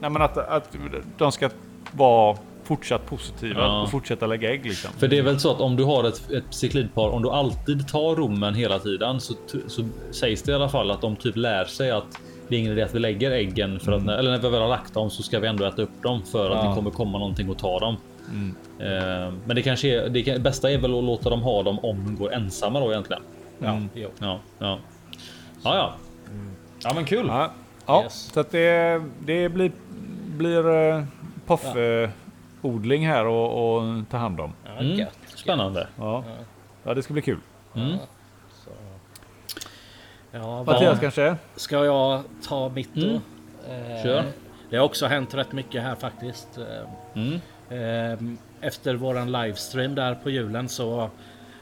Nej men att, att de ska vara fortsatt positiva Ja. och fortsätta lägga ägg liksom. För det är väl så att om du har ett, ett cyklidpar, om du alltid tar rommen hela tiden så, så sägs det i alla fall att de typ lär sig att det är ingen idé att vi lägger äggen för att när, eller när vi väl har lagt dem så ska vi ändå äta upp dem för att Ja. det kommer komma någonting och ta dem. Eh, men det kanske är det kan- bästa är väl att låta dem ha dem om de går ensamma då egentligen. Ja, jo. Ja, ja, ja, ja. Ja, men kul. Ja, ja Yes. så att det, det blir, blir uh, poff-odling här och, och ta hand om. Ja, Mm, gött. spännande. Ja. ja, det ska bli kul. Mm. Så. Ja, Mattias vad kanske? ska jag ta mitt då? Mm. Eh, Kör. Det har också hänt rätt mycket här faktiskt. Eh, Mm. eh, Efter våran livestream där på julen så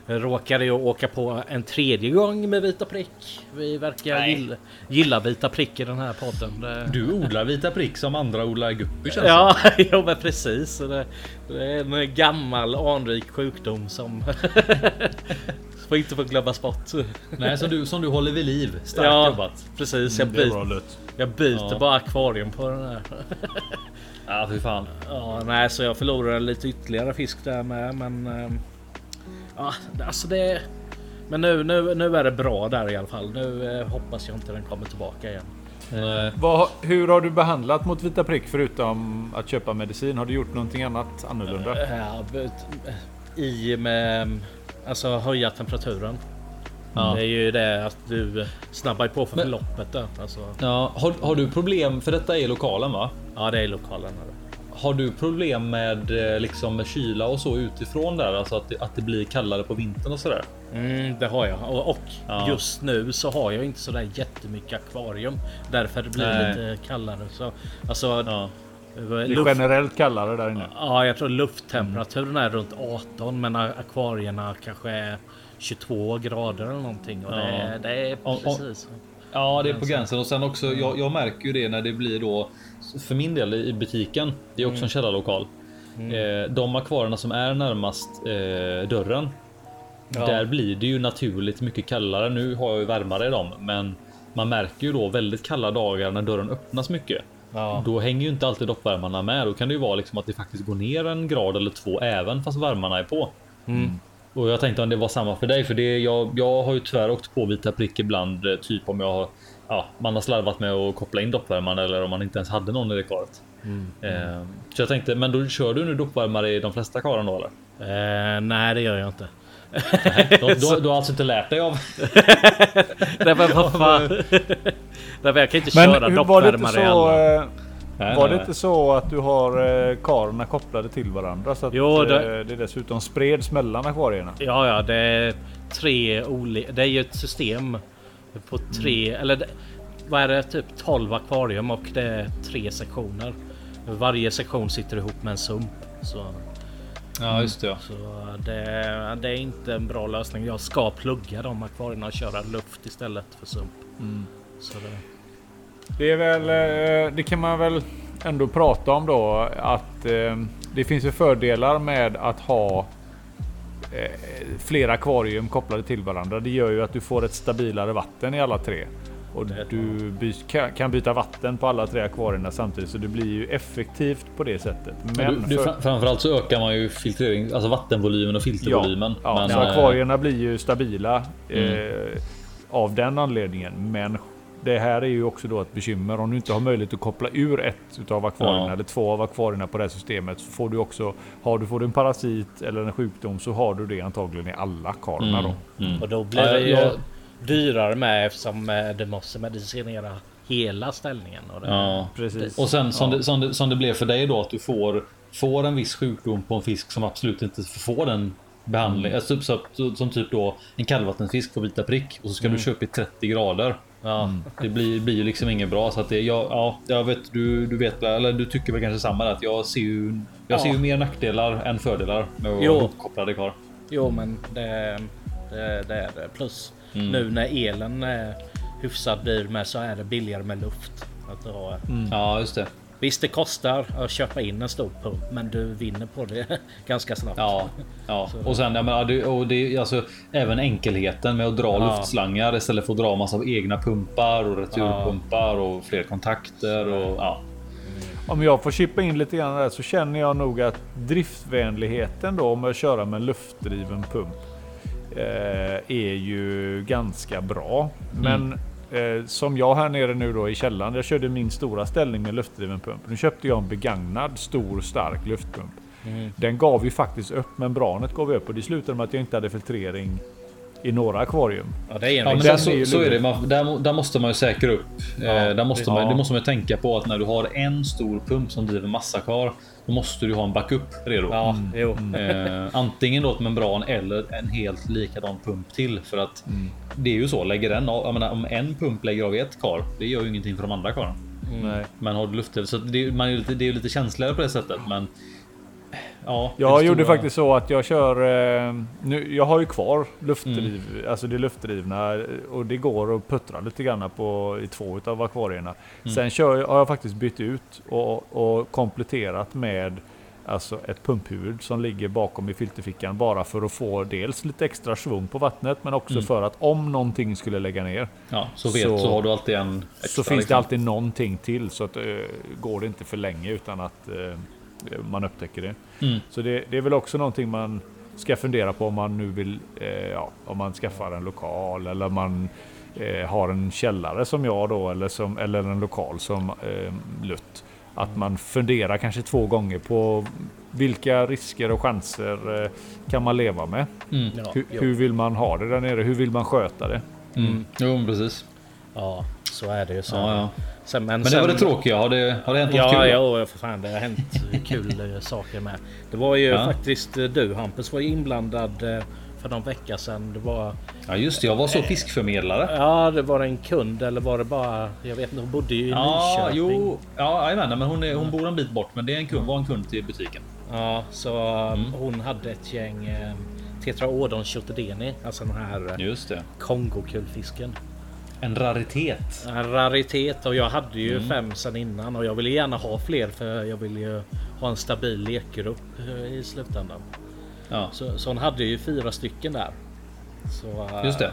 råkade jag åka på en tredje gång med vita prick. Vi verkar gilla, gilla vita prick i den här podden. Det- Du odlar vita prick som andra odlar guppy känns Ja, ja men precis. Det, det är en gammal anrik sjukdom som får inte få glömmas bort. Nej, som du, som du håller vid liv. Starkt Ja. jobbat. Precis, jag, är byt, jag byter Ja. bara akvarium på den här. Ja, fy fan. Ja, nej, så jag förlorade lite ytterligare fisk där med, men... Ja, alltså det... Men nu, nu, nu är det bra där i alla fall. Nu eh, hoppas jag inte den kommer tillbaka igen. Eh, Vad, hur har du behandlat mot vita prick förutom att köpa medicin? Har du gjort någonting annat annorlunda? Ja, but- I med... Alltså höja temperaturen. Ja. Det är ju det att du snabbar på för förloppet där. Alltså, Ja, har, har du problem? För detta är lokalen va? ja, det är lokalen. Här. Har du problem med eh, liksom med kyla och så utifrån där? Alltså att det, att det blir kallare på vintern och sådär? Mm, det har jag. Och, och Ja. just nu så har jag inte sådär jättemycket akvarium. Därför det blir Nej. lite kallare. Så, alltså, Ja. Det är luft, generellt kallare där inne. ja, jag tror lufttemperaturen är runt 18 men akvarierna kanske är 22 grader eller någonting. Och Ja. det, det är Och- och- precis. Ja, det är på gränsen och sen också. Jag, jag märker ju det när det blir då för min del i butiken. Det är också en källarlokal. Eh, de akvarierna som är närmast eh, dörren. Ja. Där blir det ju naturligt mycket kallare. Nu har jag ju värmare i dem, men man märker ju då väldigt kalla dagar när dörren öppnas mycket. Ja. Då hänger ju inte alltid doppvärmarna med. Då kan det ju vara liksom att det faktiskt går ner en grad eller två även fast värmarna är på. Mm. Och jag tänkte om det var samma för dig, för det jag, jag har ju tyvärr åkt på vita prick ibland, eh, typ om jag har Ja, man har slarvat med att koppla in doppvärmaren eller om man inte ens hade någon i det karet. Eh, så jag tänkte, men då kör du nu doppvärmare i de flesta karen då eller? Eh, nej, det gör jag inte. Du, du, du har alltså inte lärt dig av? Nej, men vad fan. Därför jag kan inte Men köra doppvärmare i alla. Nej, Var nej, det inte så att du har eh, karorna kopplade till varandra? Så att Jo, eh, det- det dessutom spreds mellan akvarierna? Ja, ja, det är tre olika. Det är ju ett system på tre eller det, vad är det? Typ 12 akvarium och det är tre sektioner. Varje sektion sitter ihop med en sump. Så, Ja, just det. Ja. så det, det är inte en bra lösning. Jag ska plugga de akvarierna och köra luft istället för sump. Så det, Det är väl, eh, det kan man väl ändå prata om då att eh, det finns ju fördelar med att ha eh, flera akvarium kopplade till varandra. Det gör ju att du får ett stabilare vatten i alla tre. Och du kan, byta vatten på alla tre akvarierna samtidigt så det blir ju effektivt på det sättet. Men Du, du, för- fram- framförallt så ökar man ju filtrering, alltså vattenvolymen och filtervolymen. Ja, men, så akvarierna blir ju stabila Mm. eh, av den anledningen. Men det här är ju också då ett bekymmer. Om du inte har möjlighet att koppla ur ett utav akvarierna Ja. eller två av akvarierna på det här systemet så får du också, har du får du en parasit eller en sjukdom så har du det antagligen i alla karlarna mm, då. mm. och då blir Ja, det ju jag- dyrare med eftersom eh, du måste medicinera hela ställningen. Och det, Ja. Precis. Och sen som, Ja. det, som, det, som det blev för dig då att du får, får en viss sjukdom på en fisk som absolut inte får den behandling. Mm. Alltså, så, så, som typ då en kallvattensfisk får vita prick och så ska Mm. du köpa i 30 grader. Ja. Det blir, blir ju liksom inget bra så att det, jag, ja, jag vet du, du vet eller du tycker väl kanske samma där att jag ser ju. Jag Ja. ser ju mer nackdelar än fördelar med att vara ihopkopplade kvar. Jo, men det, det, det är det. Plus Mm. nu när elen är hyfsat dyr med så är det billigare med luft. Att ha, Ja, just det. Visst, det kostar att köpa in en stor pump, men du vinner på det ganska snabbt. Ja, ja. och sen jag menar, det, och det, alltså, även enkelheten med att dra Ja. luftslangar istället för att dra massa egna pumpar och returpumpar och fler kontakter och ja. Om jag får chippa in lite grann där så känner jag nog att driftvänligheten då med att köra med en luftdriven pump eh, är ju ganska bra. Men eh, som jag här nere nu då i källaren. Jag körde min stora ställning med luftdriven pump. Nu köpte jag en begagnad stor stark luftpump. Mm. Den gav ju faktiskt upp, membranet gav ju upp och det slutade med att jag inte hade filtrering i några akvarium. Ja, det är en Ja, men där, så, är så är det. Man, där, där måste man ju säkra upp. Ja, eh, där måste det- man, ja. det måste man ju tänka på att när du har en stor pump som driver massa kar. Då måste du ha en backup redo. Ja, jo. Eh, antingen då ett membran eller en helt likadan pump till. För att det är ju så. Lägger den av, jag menar, om en pump lägger av i ett kar. Det gör ju ingenting för de andra karen. Nej. Men har du luftdrivet så det, man är ju lite, det är ju lite känsligare på det sättet. Men ja, Jag det gjorde stora- faktiskt så att jag kör... Eh, nu, jag har ju kvar luftdriv, alltså det luftdrivna och det går att puttra lite grann på i två utav akvarierna. Sen kör, har jag faktiskt bytt ut och, och kompletterat med alltså ett pumphuvud som ligger bakom i filterfickan bara för att få dels lite extra svung på vattnet men också för att om någonting skulle lägga ner Ja, så vet så- så, har du alltid en. så extra, finns det liksom. alltid någonting till så att eh, går det inte för länge utan att eh, man upptäcker det. Mm. Så det, det är väl också någonting man ska fundera på om man nu vill, eh, ja, om man skaffar en lokal eller man eh, har en källare som jag då eller, som, eller en lokal som eh, Lutt. Att man funderar kanske två gånger på vilka risker och chanser eh, kan man leva med? Mm. Ja, hur, hur vill man ha det där nere? Hur vill man sköta det? Mm. Jo, precis. ja, så är det ju. Så. Ja, ja. Sen, men Men det var det tråkiga. Har det, har det hänt något Ja, kul? ja, för fan. Det har hänt kul eh, saker med. Det var ju Ja. faktiskt eh, du Hampus var inblandad eh, för någon vecka sedan. Det var, Ja, just det. Jag var så fiskförmedlare. ja, det var en kund eller var det bara... Jag vet inte, hon bodde ju i Ja, Nyköping. jo. Ja, jajamän, men hon, är, hon bor en bit bort. Men det är en kund, var en kund till butiken. Ja, så Mm. hon hade ett gäng Tetraodon chotodeni, alltså den här. Kongokulfisken. En raritet. En raritet och jag hade ju Mm. fem sen innan och jag ville gärna ha fler för jag vill ju ha en stabil lekgrupp eh, i slutändan. Ja, Så, så hon hade ju fyra stycken där. Så, eh, just det.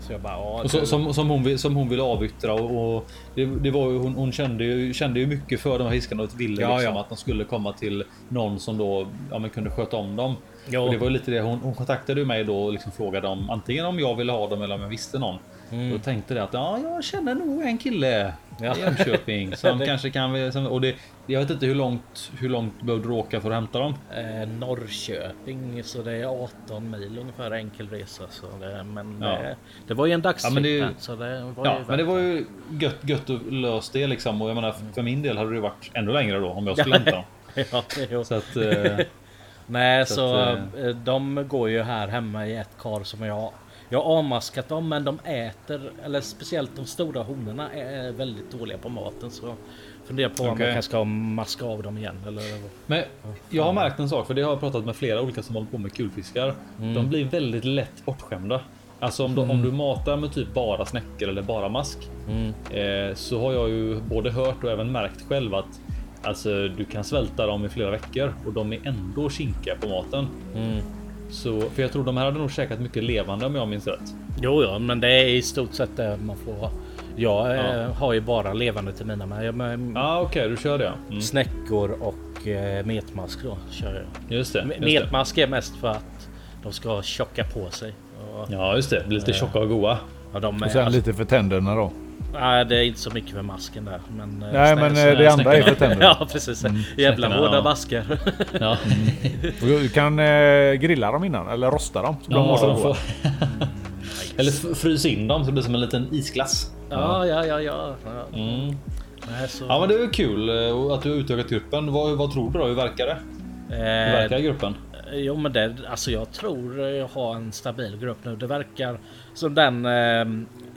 Så jag bara, ja, Och så, som, som, hon, som hon ville avyttra och, och det, det var ju, hon, hon kände, ju, kände ju mycket för de här fiskarna och ville Ja, liksom ja. att de skulle komma till någon som då ja, men kunde sköta om dem. Och det var ju lite det hon, hon kontaktade mig då och liksom frågade om antingen om jag ville ha dem eller om jag visste någon. Mm. Och tänkte det att ja, jag känner nog en kille Ja. i Jönköping som kanske kan. Som, och det, jag vet inte hur långt hur långt behövde du åka för att hämta dem? eh, Norrköping så det är 18 mil ungefär enkel resa. Så det, men Ja. det, det var ju en dagstripp Ja, men det- så det var Ja, ju men det var ju gött, gött att lösa det liksom. Och jag menar för min del hade det varit ännu längre då om jag skulle hämta dem. Ja. Så att eh, Nej, Så så, att, eh, de går ju här hemma i ett kar som jag jag har avmaskat dem men de äter, eller speciellt de stora honorna är väldigt dåliga på maten så funderar på om Okej. jag kanske ska maska av dem igen eller Men jag har märkt en sak, för det har jag pratat med flera olika som håller på med kulfiskar. De blir väldigt lätt bortskämda. Alltså om, du, om du matar med typ bara snäckor eller bara mask. Eh, så har jag ju både hört och även märkt själv att alltså, du kan svälta dem i flera veckor och de är ändå kinkiga på maten. Så, för jag tror de här hade nog käkat mycket levande om jag minns rätt. Jo, ja, men det är i stort sett det man får. Jag eh, Ja. har ju bara levande till mina Ja, ah, okej, du kör det. Mm. snäckor och eh, metmask då kör jag. Just det. Just det. Metmask är mest för att de ska tjocka på sig. Och, Ja, just det. Blir lite tjocka och goa. ja, de är, Och sen alltså, lite för tänderna då. Nej, det är inte så mycket för masken där. Men, eh, Nej men eh, det andra är för tänderna. Ja precis. Jävla Snäckorna, hårda ja. maskar. Ja, Och Du kan eh, grilla dem innan eller rosta dem. Så ja de får... Eller frys in dem så det blir som en liten isglass. ja, ja, ja, ja. ja. Mm. Nej, så, Ja men det är kul eh, att du har utökat gruppen. Vad, vad tror du då? Hur verkar det? Hur verkar gruppen? jo men det, alltså jag tror jag har en stabil grupp nu. Det verkar som den eh,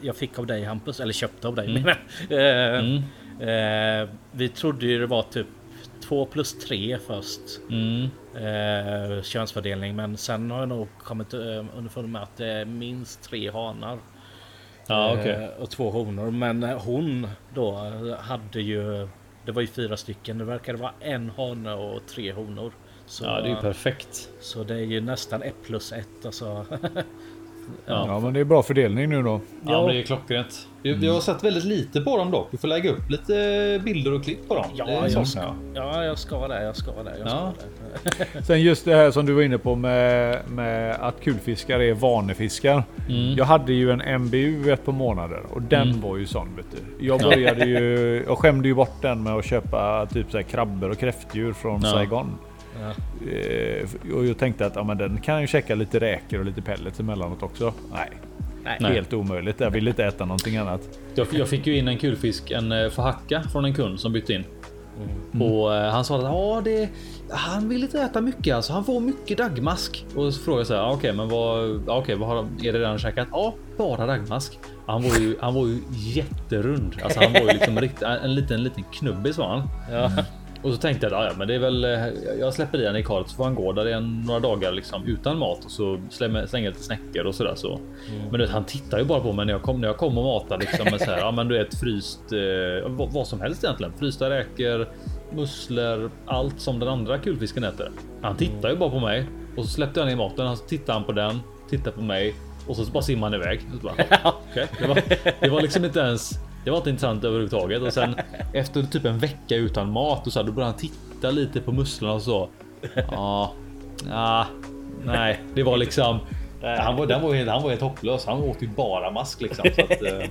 jag fick av dig Hampus, eller köpte av dig menar jag. eh, Mm. eh, Vi trodde ju det var typ 2 plus 3 först. Mm. Eh, könsfördelning men sen har jag nog kommit eh, underfund med att det är minst tre hanar. Ja. Eh, och två honor. Men hon då hade ju... Det var ju fyra stycken. Det verkade vara en hane och tre honor. Så, Ja det är ju perfekt. så det är ju nästan 1 plus 1 alltså. Ja. Ja, men det är bra fördelning nu då. Ja, men det är klockrent. Jag, jag har sett väldigt lite på dem dock. Du får lägga upp lite bilder och klipp på dem. Ja, jag sånt, ska, ja. ja, jag ska det. Jag ska det. Jag ska Ja. det. Sen just det här som du var inne på med, med att kulfiskar är vanefiskar. Jag hade ju en MBU ett par månader och den var ju sån vet du. Jag började ju, jag skämde ju bort den med att köpa typ så här krabbor och kräftdjur från Ja. Saigon. Ja. Eh, och jag tänkte att ja, men den kan ju checka lite räkor och lite pellets emellanåt också. Nej, Nej. helt omöjligt. Jag vill inte äta någonting annat. Jag, jag fick ju in en kulfisk, en eh, förhacka från en kund som bytte in. Och eh, han sa att ja, det, han vill inte äta mycket alltså. Han får mycket dagmask. Och så frågade jag så här, "Ah, okej, men vad, ja, okej, vad har, är det redan käkat? Ja, bara dagmask. Han var ju, han var ju jätterund. Alltså han var ju liksom rikt, en liten, liten knubbis var han. Ja. Och så tänkte jag, "Ja, ja, men det är väl, eh, jag släpper i han i karet så får han gå där i några dagar liksom utan mat och så slänger, slänger lite snäckor och sådär så. Men du vet, han tittar ju bara på mig när jag kom, när jag kom och matar liksom med så här, ja men du vet fryst, eh, vad, vad som helst egentligen. Frysta räkor, musslor, allt som den andra kulfisken äter. Han tittar ju bara på mig och så släppte jag ner maten. Han tittar han på den, tittar på mig och så bara simmar han iväg. Så bara, okej, det, var, det var liksom inte ens det var inte intressant överhuvudtaget och sen efter typ en vecka utan mat och så här, då började han titta lite på musslorna och så. Ja, ja, nej, det var liksom. Han var, den var, helt- han var helt hopplös. Han åt ju bara mask liksom. Så att, eh,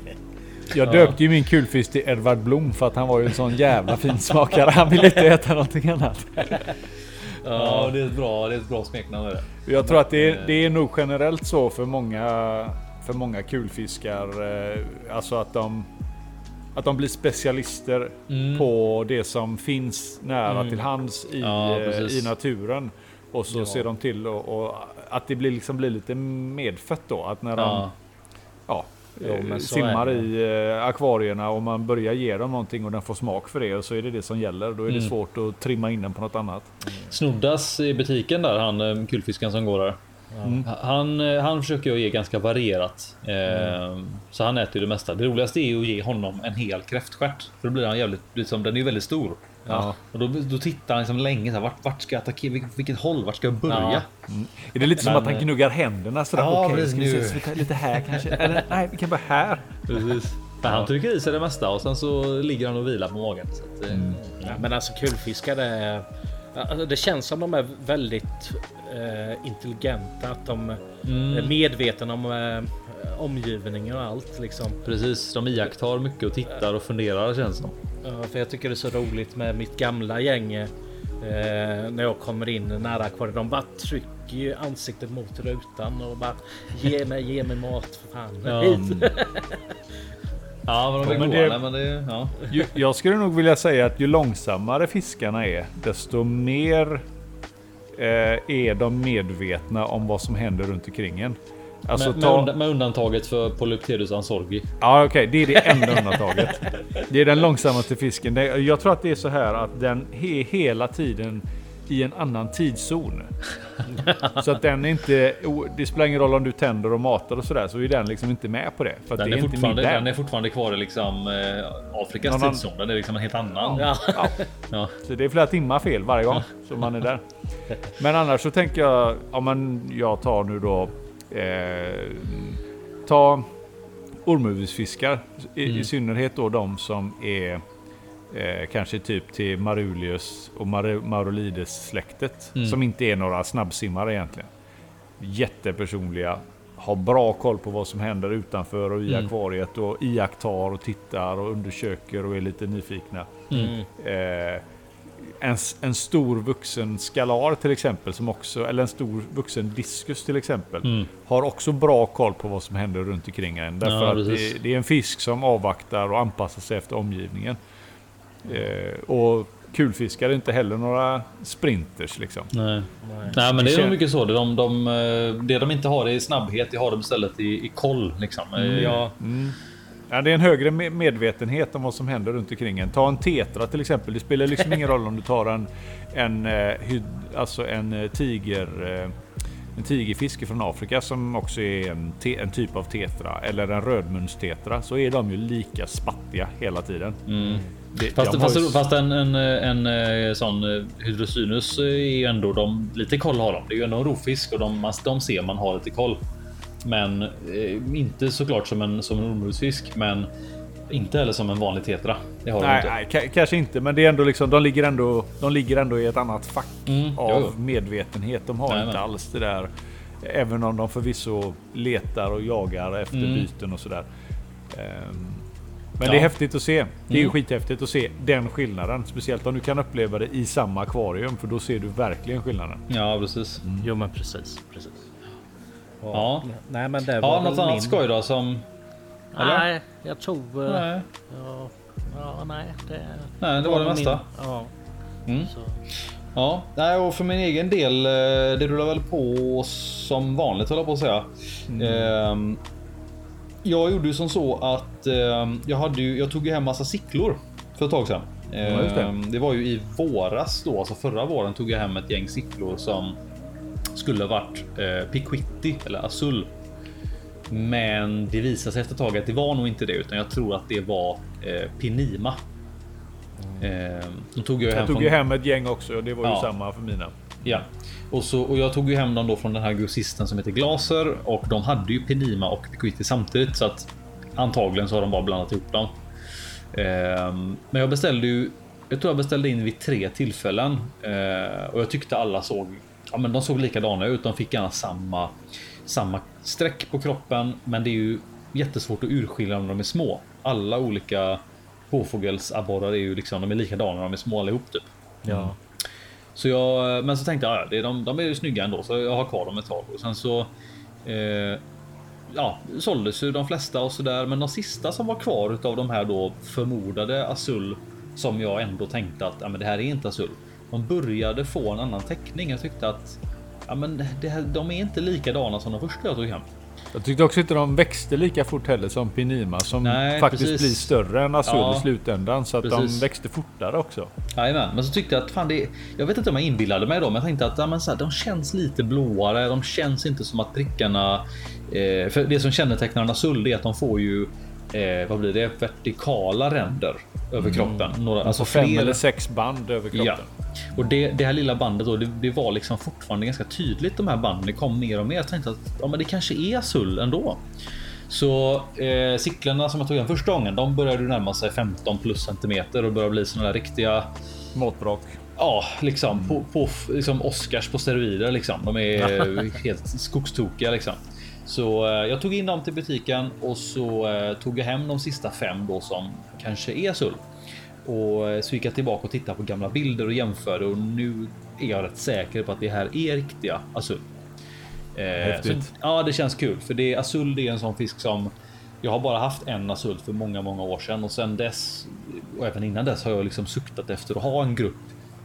Jag döpte ju min kulfisk till Edvard Blom för att han var ju en sån jävla finsmakare. Han ville inte äta någonting annat. ja, det är ett bra, det är ett bra smeknamn. Jag tror att det är, det är nog generellt så för många, för många kulfiskar. eh, Alltså att de, att de blir specialister Mm. på det som finns nära till hands i, Ja, eh, i naturen. Och så ser de till och, och att det blir, liksom blir lite medfött då. Att när de Ja, ja, Jo, eh, simmar i eh, akvarierna och man börjar ge dem någonting och den får smak för det och så är det det som gäller. Då är Mm. det svårt att trimma in den på något annat. Snoddas i butiken där, han kulfisken som går där. Han, eh, han försöker jag ge ganska varierat. Eh, Så han äter ju det mesta. Det roligaste är ju att ge honom en hel kräftstjärt. För då blir han jävligt, liksom, den är ju väldigt stor. Ja. Och då, då tittar han liksom länge så här, vart, vart ska jag attackera? Vilket, vilket håll? Vart ska jag börja? Är det lite som Men, att han eh, gnuggar händerna sådär? Ja, Okej, se, nu. ska vi ta lite här kanske? Eller nej, vi kan börja här. Precis. Men han trycker i sig det mesta och sen så ligger han och vilar på magen. Så att, eh, Ja, men alltså kulfiskar det, alltså, det känns som de är väldigt eh, intelligenta. Att de är medvetna om eh, omgivningen och allt liksom. Precis, de iakttar mycket och tittar och funderar känns det som. Ja, för jag tycker det är så roligt med mitt gamla gäng. Eh, när jag kommer in nära akvariet. De bara trycker ju ansiktet mot rutan och bara ge mig, ge mig mat för fan. Ja. Ja, men de är men goda. det- men det, ja. Ju, jag skulle nog vilja säga att ju långsammare fiskarna är, desto mer eh, är de medvetna om vad som händer runt omkring en. Alltså med, med, ta... unda- med undantaget för Polypterus ansorgi. Ja okej, det är det enda undantaget. Det är den långsammaste fisken. Jag tror att det är så här att den är hela tiden i en annan tidszon. Så att den är inte... Det spelar ingen roll om du tänder och matar och sådär, så är den liksom inte med på det. För Den det är, är inte fortfarande, den är fortfarande kvar i liksom, eh, Afrikas Någon tidszon. Den är liksom en helt annan. Ja. Ja. Ja. Så det är flera timmar fel varje gång som man är där. Men annars så tänker jag, ja men jag tar nu då, eh, ta ormhuvudfiskar. I, I synnerhet då de som är eh, kanske typ till Marulius och Mar- Maurolides släktet. Som inte är några snabbsimmare egentligen. Jättepersonliga. Har bra koll på vad som händer utanför och i akvariet och iakttar och tittar och undersöker och är lite nyfikna. Eh, en, en stor vuxen skalar till exempel, som också, eller en stor vuxen diskus till exempel, har också bra koll på vad som händer runt omkring en. Därför Ja, att det, det är en fisk som avvaktar och anpassar sig efter omgivningen. Eh, och kulfiskar är inte heller några sprinters liksom. Nej. Nej, men det är nog mycket så. Det de, de, eh, det de inte har är snabbhet, det har de istället i, i koll. Liksom. Eh, Ja, Ja, det är en högre me- medvetenhet om vad som händer runt omkring en. Ta en tetra till exempel. Det spelar liksom ingen roll om du tar en, en, alltså en tiger... En tigerfiske från Afrika som också är en, te, en typ av tetra. Eller en rödmunstetra. Så är de ju lika spattiga hela tiden. Det, Fast, de fast, ju- fast en, en, en, eh, sån eh, hydrosynus är ju ändå de, lite koll har de. Det är ju ändå en rovfisk och de, de ser man har lite koll. Men eh, inte såklart som en som en ormbudsfisk, men inte heller som en vanlig tetra. Det har de Nej, inte. nej ka- kanske inte, men det är ändå liksom, de ligger ändå, de ligger ändå i ett annat fack Mm, av jo, medvetenhet. De har Jajamän. inte alls det där. Även om de förvisso letar och jagar efter Mm. byten och sådär. Ehm, Men Ja. det är häftigt att se. Det är ju Mm. skithäftigt att se den skillnaden. Speciellt om du kan uppleva det i samma akvarium. För då ser du verkligen skillnaden. Ja, precis. Jo men precis, precis. Och- Ja. Nej men det var Ja, något annat min... skoj då som... eller? Nej, jag tror... eh, Nej, Ja, ja, nej. Det, nej, det var det väl mesta. Min, ja, Mm. så. Ja, nej, och för min egen del, eh, det rullar väl på som vanligt höll jag på att säga. Ehm, jag gjorde ju som så att ehm, jag, hade ju, jag tog ju hem massa sicklor för ett tag sedan. just det. Ehm, det var ju i våras då, alltså förra våren tog jag hem ett gäng sicklor som skulle ha varit eh, Piquitti eller Azul. Men det visade sig efter ett tag att det var nog inte det utan jag tror att det var eh, Pinima. Ehm, de tog jag hem Jag tog från- ju hem ett gäng också och det var ju Ja. samma för mina. Ja, och, så, och jag tog ju hem dem då från den här grossisten som heter Glaser och de hade ju Penima och Piquity samtidigt så att antagligen så har de bara blandat ihop dem. Ehm, men jag beställde ju. Jag tror jag beställde in vid tre tillfällen eh, och jag tyckte alla såg. Ja, men de såg likadana ut. De fick gärna samma samma streck på kroppen, men det är ju jättesvårt att urskilja om de är små. Alla olika påfågelsabborrar är ju liksom. De är likadana när de är små allihop typ. Ja. Så jag, men så tänkte jag, ja, det är de, de är ju snygga ändå, så jag har kvar dem ett tag. Och sen så eh, ja, såldes ju de flesta och sådär. Men de sista som var kvar utav de här då förmodade Azul som jag ändå tänkte att ja, men det här är inte Azul. De började få en annan teckning. Jag tyckte att ja, men det här, de är inte likadana som de första jag tog hem. Jag tyckte också inte de växte lika fort heller som Pinima som Nej, faktiskt precis. blir större än Azul Ja. i slutändan. Så att Precis. de växte fortare också. Jajamän, men så tyckte jag att fan det Jag vet inte om jag inbillade mig då, men jag tänkte att ja, men så här, de känns lite blåare. De känns inte som att prickarna. Eh, för det som kännetecknar en Azul är att de får ju. Eh, vad blir det? Vertikala ränder över kroppen. Några, Alltså alltså fem fler- eller sex band över kroppen. Ja, och det, det här lilla bandet då, det, det var liksom fortfarande ganska tydligt. De här banden det kom mer och mer. Jag tänkte att ja, men det kanske är Azul ändå. Så eh, cyklarna som jag tog hem första gången, de började närma sig 15 plus centimeter och började bli såna där riktiga Måttbråck. Ja, liksom på, på liksom Oscars på steroider liksom. De är helt skogstokiga liksom. Så eh, jag tog in dem till butiken och så eh, tog jag hem de sista fem då som kanske är Azul. Och eh, så gick jag tillbaka och tittade på gamla bilder och jämförde och nu är jag rätt säker på att det här är riktiga Azul. Häftigt. så, ja, det känns kul för det Azul det är en sån fisk som jag har bara haft en Azul för många, många år sedan och sen dess och även innan dess har jag liksom suktat efter att ha en grupp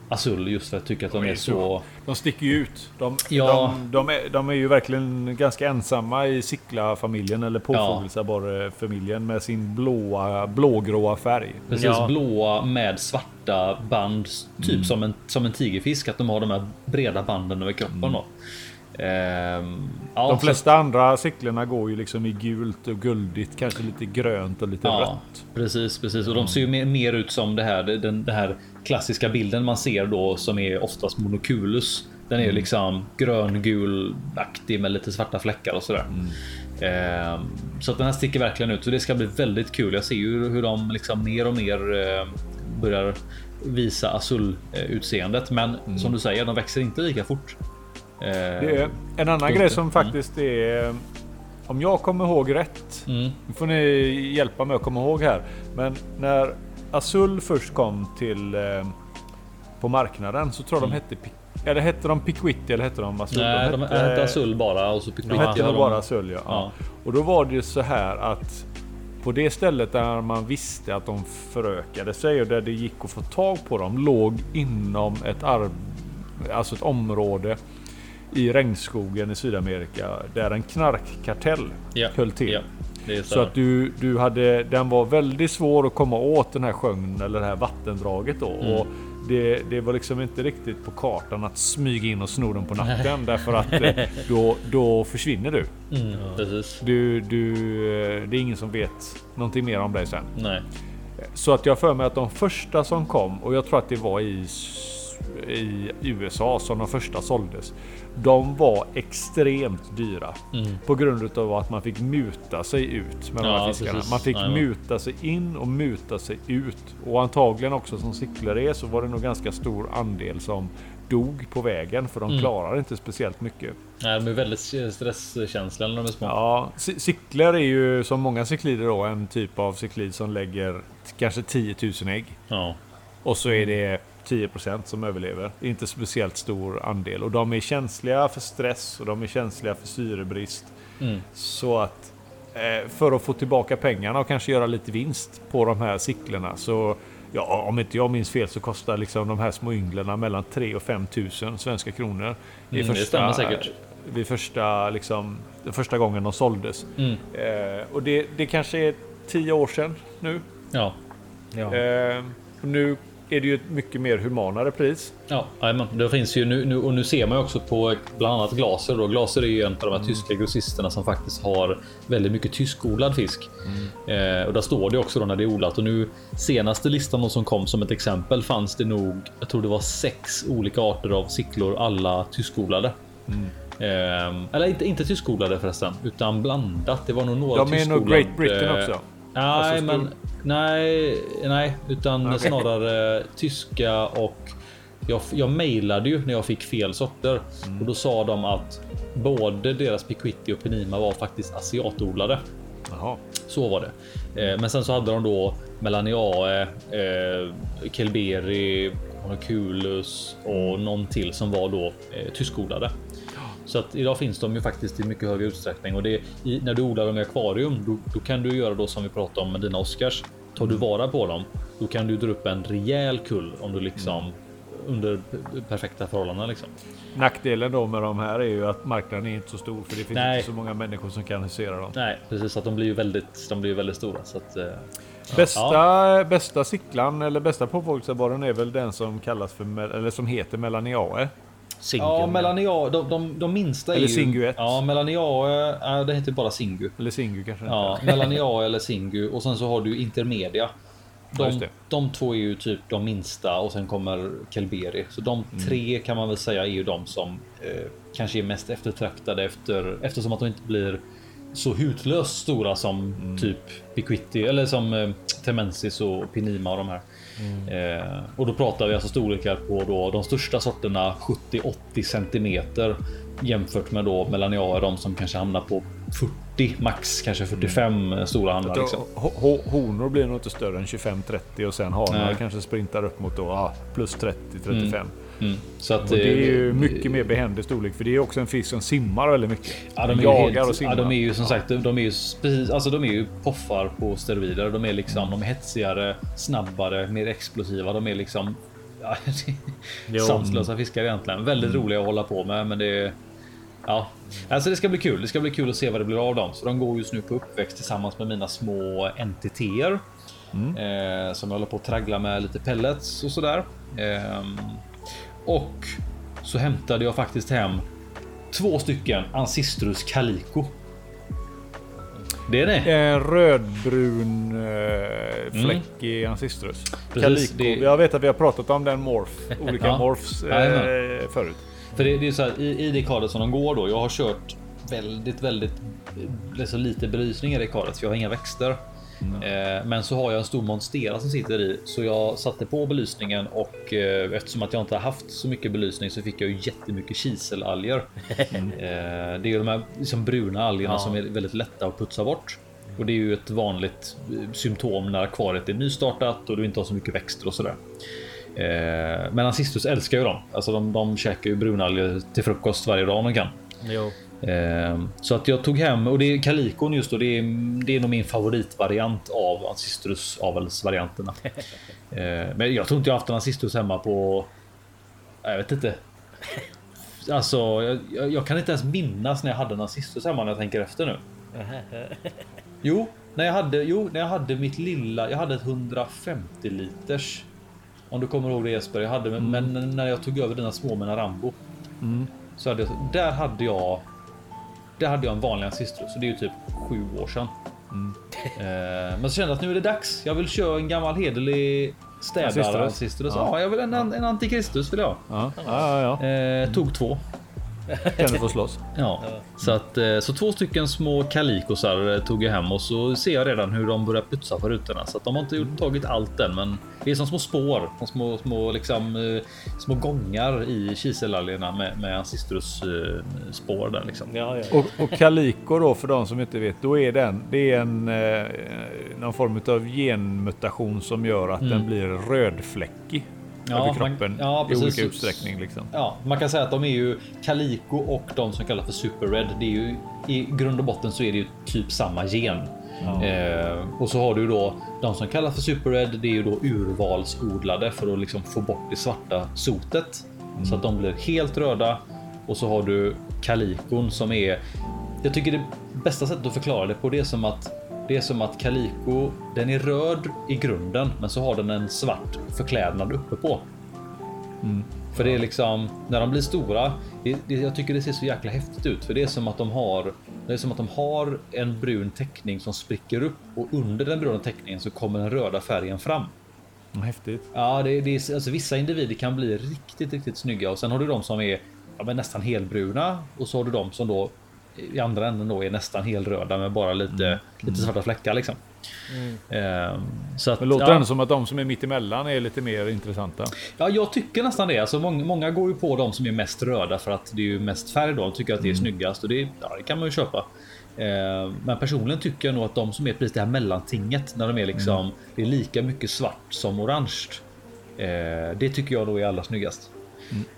Azul just för att jag tycker att de De är är så- så. De sticker ju ut. De, Ja. de, de, är, de är ju verkligen ganska ensamma i Sickla-familjen eller påfågelsabborre-familjen med sin blåa, blågråa färg. Precis Ja. blåa med svarta band, typ Mm. som, en, som en tigerfisk, att de har de här breda banden över kroppen. Då. Ehm, ja, Mm. De så- flesta andra cyklarna går ju liksom i gult och guldigt, kanske lite grönt och lite Ja, rött. precis, precis. Och de ser ju mer, mer ut som det här, den, den här klassiska bilden man ser då som är oftast monoculus. Den är ju liksom gröngulaktig med lite svarta fläckar och sådär. Ehm, så att den här sticker verkligen ut och det ska bli väldigt kul. Jag ser ju hur de liksom mer och mer eh, börjar visa azul eh, utseendet. Men som du säger, de växer inte lika fort. Ehm, Det är en annan grej som faktiskt är... Om jag kommer ihåg rätt. Mm. Nu får ni hjälpa mig att komma ihåg här. Men när Azul först kom till... Eh, på marknaden så tror jag de hette... Eller hette de Piquitti eller hette de Azul? Nej, de hette azul bara och så De Piquitti hette de- bara Azul ja. Ja. ja. Och då var det ju så här att på det stället där man visste att de förökade sig och där det gick att få tag på dem låg inom ett, alltså ett område i regnskogen i Sydamerika där en knarkkartell Ja, höll till. ja, är Så att du, du hade, den var väldigt svår att komma åt den här sjön eller det här vattendraget då. Mm. Och det, det var liksom inte riktigt på kartan att smyga in och sno den på natten därför att eh, då, då försvinner du. Mm, precis. Du, du. eh, Det är ingen som vet någonting mer om dig sen. Nej. Så att jag för mig att de första som kom och jag tror att det var i i USA som de första såldes. De var extremt dyra. På grund av att man fick muta sig ut med de Ja, här fiskarna. precis. Man fick Jajamän. muta sig in och muta sig ut. Och antagligen också som är så var det nog ganska stor andel som dog på vägen för de Mm. klarar inte speciellt mycket. Nej, de är väldigt stresskänsliga när de är små. Ja, cy- cyklar är ju som många cyklider då en typ av cyklid som lägger kanske 10 000 ägg. Ja. Och så är det 10% som överlever. Det är inte speciellt stor andel. Och de är känsliga för stress och de är känsliga för syrebrist. Mm. Så att eh, för att få tillbaka pengarna och kanske göra lite vinst på de här cyklarna så Ja, om inte jag minns fel så kostar liksom de här små ynglen mellan 3 och 5 tusen svenska kronor. I Mm, det stämmer säkert. Vid första, liksom, den första gången de såldes. Mm. Eh, och det, det kanske är 10 år sedan nu. Ja. Ja. Eh, nu är det ju ett mycket mer humanare pris. Ja, jajamän. det finns ju nu, nu och nu ser man ju också på bland annat Glaser. Då. Glaser är ju en av de här tyska grossisterna som faktiskt har väldigt mycket tyskodlad fisk. Eh, och där står det också då när det är odlat och nu senaste listan som kom som ett exempel fanns det nog. Jag tror det var sex olika arter av sicklor, alla tyskodlade. Eh, eller inte, inte tyskodlade förresten, utan blandat. Det var nog några De är nog Great Britain eh, också. Nej, Alltså men nej, nej, utan Okej. snarare tyska och jag, jag mejlade ju när jag fick fel sorter Mm. och då sa de att både deras Piquitti och Penima var faktiskt asiatodlade. Jaha. Så var det. Eh, men sen så hade de då Melaniae, eh, Kelberi, Honoculus och någon till som var då eh, tyskodlade. Så att idag finns de ju faktiskt i mycket högre utsträckning och det i, när du odlar dem i akvarium, då, då kan du göra då som vi pratade om med dina Oscars. Tar du vara på dem, då kan du dra upp en rejäl kull om du liksom under p- perfekta förhållanden liksom. Nackdelen då med de här är ju att marknaden är inte så stor för det finns Nej. inte så många människor som kan husera dem. Nej, precis att de blir ju väldigt, de blir ju väldigt stora så att. Eh, Bästa, bästa cyklan eller bästa påfågelseborren är väl den som kallas för eller som heter Melaniae. Single. Ja, Melania, de, de, de minsta är Eller ju... Singu ett. Ja, Melania, ja, det heter bara Singu. Eller Singu kanske Ja. Melania eller Singu och sen så har du Intermedia. Ja, De, det. de två är ju typ de minsta och sen kommer Kelberi. Så de Mm. tre kan man väl säga är ju de som eh, kanske är mest eftertraktade efter eftersom att de inte blir så hutlöst stora som Mm. typ Piquitti eller som eh, Temensis och Pinima och de här. Mm. Eh, och då pratar vi alltså storlekar på då de största sorterna 70-80 centimeter jämfört med då Melania de som kanske hamnar på 40 max kanske 45 stora handlar liksom. Ho- ho- Honor blir nog inte större än 25-30 och sen hanar kanske sprintar upp mot då, ja, plus 30-35. Mm. Så att Och det är ju eh, mycket mer behändig storlek för det är också en fisk som simmar väldigt mycket. Ja, de är ju jagar helt, och simmar. ja, de är ju som sagt, de är ju precis, alltså de är ju poffar på steroider. De är liksom, de är hetsigare, snabbare, mer explosiva. De är liksom ja, sanslösa fiskar egentligen. Väldigt Mm. roliga att hålla på med, men det är Ja, alltså det ska bli kul. Det ska bli kul att se vad det blir av dem. Så de går just nu på uppväxt tillsammans med mina små NTTer. Mm. Eh, som jag håller på att traggla med lite pellets och sådär. Ehm, och så hämtade jag faktiskt hem två stycken Ancistrus Calico. Det är det. En rödbrun eh, fläck i Ancistrus. Precis, Calico. det- Jag vet att vi har pratat om den morf. Olika Ja. morfs eh, förut. För det, det är så här, i, i det karet som de går då. Jag har kört väldigt, väldigt eh, så lite belysning i det karet, för jag har inga växter. Eh, men så har jag en stor monstera som sitter i, så jag satte på belysningen och eh, eftersom att jag inte har haft så mycket belysning så fick jag ju jättemycket kiselalger. eh, det är ju de här liksom bruna algerna Ja. som är väldigt lätta att putsa bort. Och det är ju ett vanligt symptom när akvariet är nystartat och du inte har så mycket växter och sådär. Men Ancestus älskar ju dem. Alltså de, de käkar ju brunalger till frukost varje dag om de kan. Jo. Eh, så att jag tog hem och det är Calicon just då. Det är, det är nog min favoritvariant av Ancistrus avelsvarianterna. eh, men jag tror inte jag haft en Ancistrus hemma på. Jag vet inte. Alltså, jag, jag, kan inte ens minnas när jag hade en Ancistrus hemma när jag tänker efter nu. Jo, när jag hade, jo, när jag hade mitt lilla. Jag hade ett 150 liters. Om du kommer ihåg det Jesper. Jag hade, Men när jag tog över dina små med Rambo. Så hade jag, där hade jag. Där hade jag en vanlig ancistrus. Så det är ju typ sju år sedan. Eh, men så kände jag att nu är det dags. Jag vill köra en gammal hederlig Städar Ancestors. Ancestors. Ja, jag vill en, en antikristus vill jag. Ja, ja, ja. ja. Eh, tog två. Kan du få slåss? Ja, så att eh, så två stycken små kalikosar eh, tog jag hem och så ser jag redan hur de börjar putsa på rutorna så att de har inte gjort, tagit allt än, men det är som små spår, som små, små liksom eh, små gångar i kiselalgerna med, med Ancistrus spår där liksom. Ja, ja. Och, och Calico då för de som inte vet, då är den, det är en någon form av genmutation som gör att den blir rödfläckig Ja, över man- kroppen ja, i olika utsträckning. Liksom. Ja, man kan säga att de är ju Calico och de som kallas för Super Red. Det är ju i grund och botten så är det ju typ samma gen. Eh, och så har du då de som kallas för Super Red. Det är ju då urvalsodlade för att liksom få bort det svarta sotet så att de blir helt röda. Och så har du Calicon som är. Jag tycker det bästa sättet att förklara det på det är som att det är som att Calico. Den är röd i grunden, men så har den en svart förklädnad uppe på. För det är liksom när de blir stora. Det, det, jag tycker det ser så jäkla häftigt ut för det är som att de har. Det är som att de har en brun teckning som spricker upp och under den bruna teckningen så kommer den röda färgen fram. Häftigt. Ja, det, det är alltså vissa individer kan bli riktigt, riktigt snygga och sen har du de som är ja, nästan helbruna och så har du de som då i andra änden då är nästan helröda med bara lite, lite svarta fläckar liksom. Ehm, så att, Men låter ja. ändå som att de som är mitt emellan är lite mer intressanta. Ja, jag tycker nästan det. Alltså, många, många går ju på de som är mest röda för att det är ju mest färg då. De tycker att det är snyggast och det, ja, det kan man ju köpa. Eh, men personligen tycker jag nog att de som är precis det här mellantinget när de är liksom, det är lika mycket svart som orange. Eh, det tycker jag nog är allra snyggast.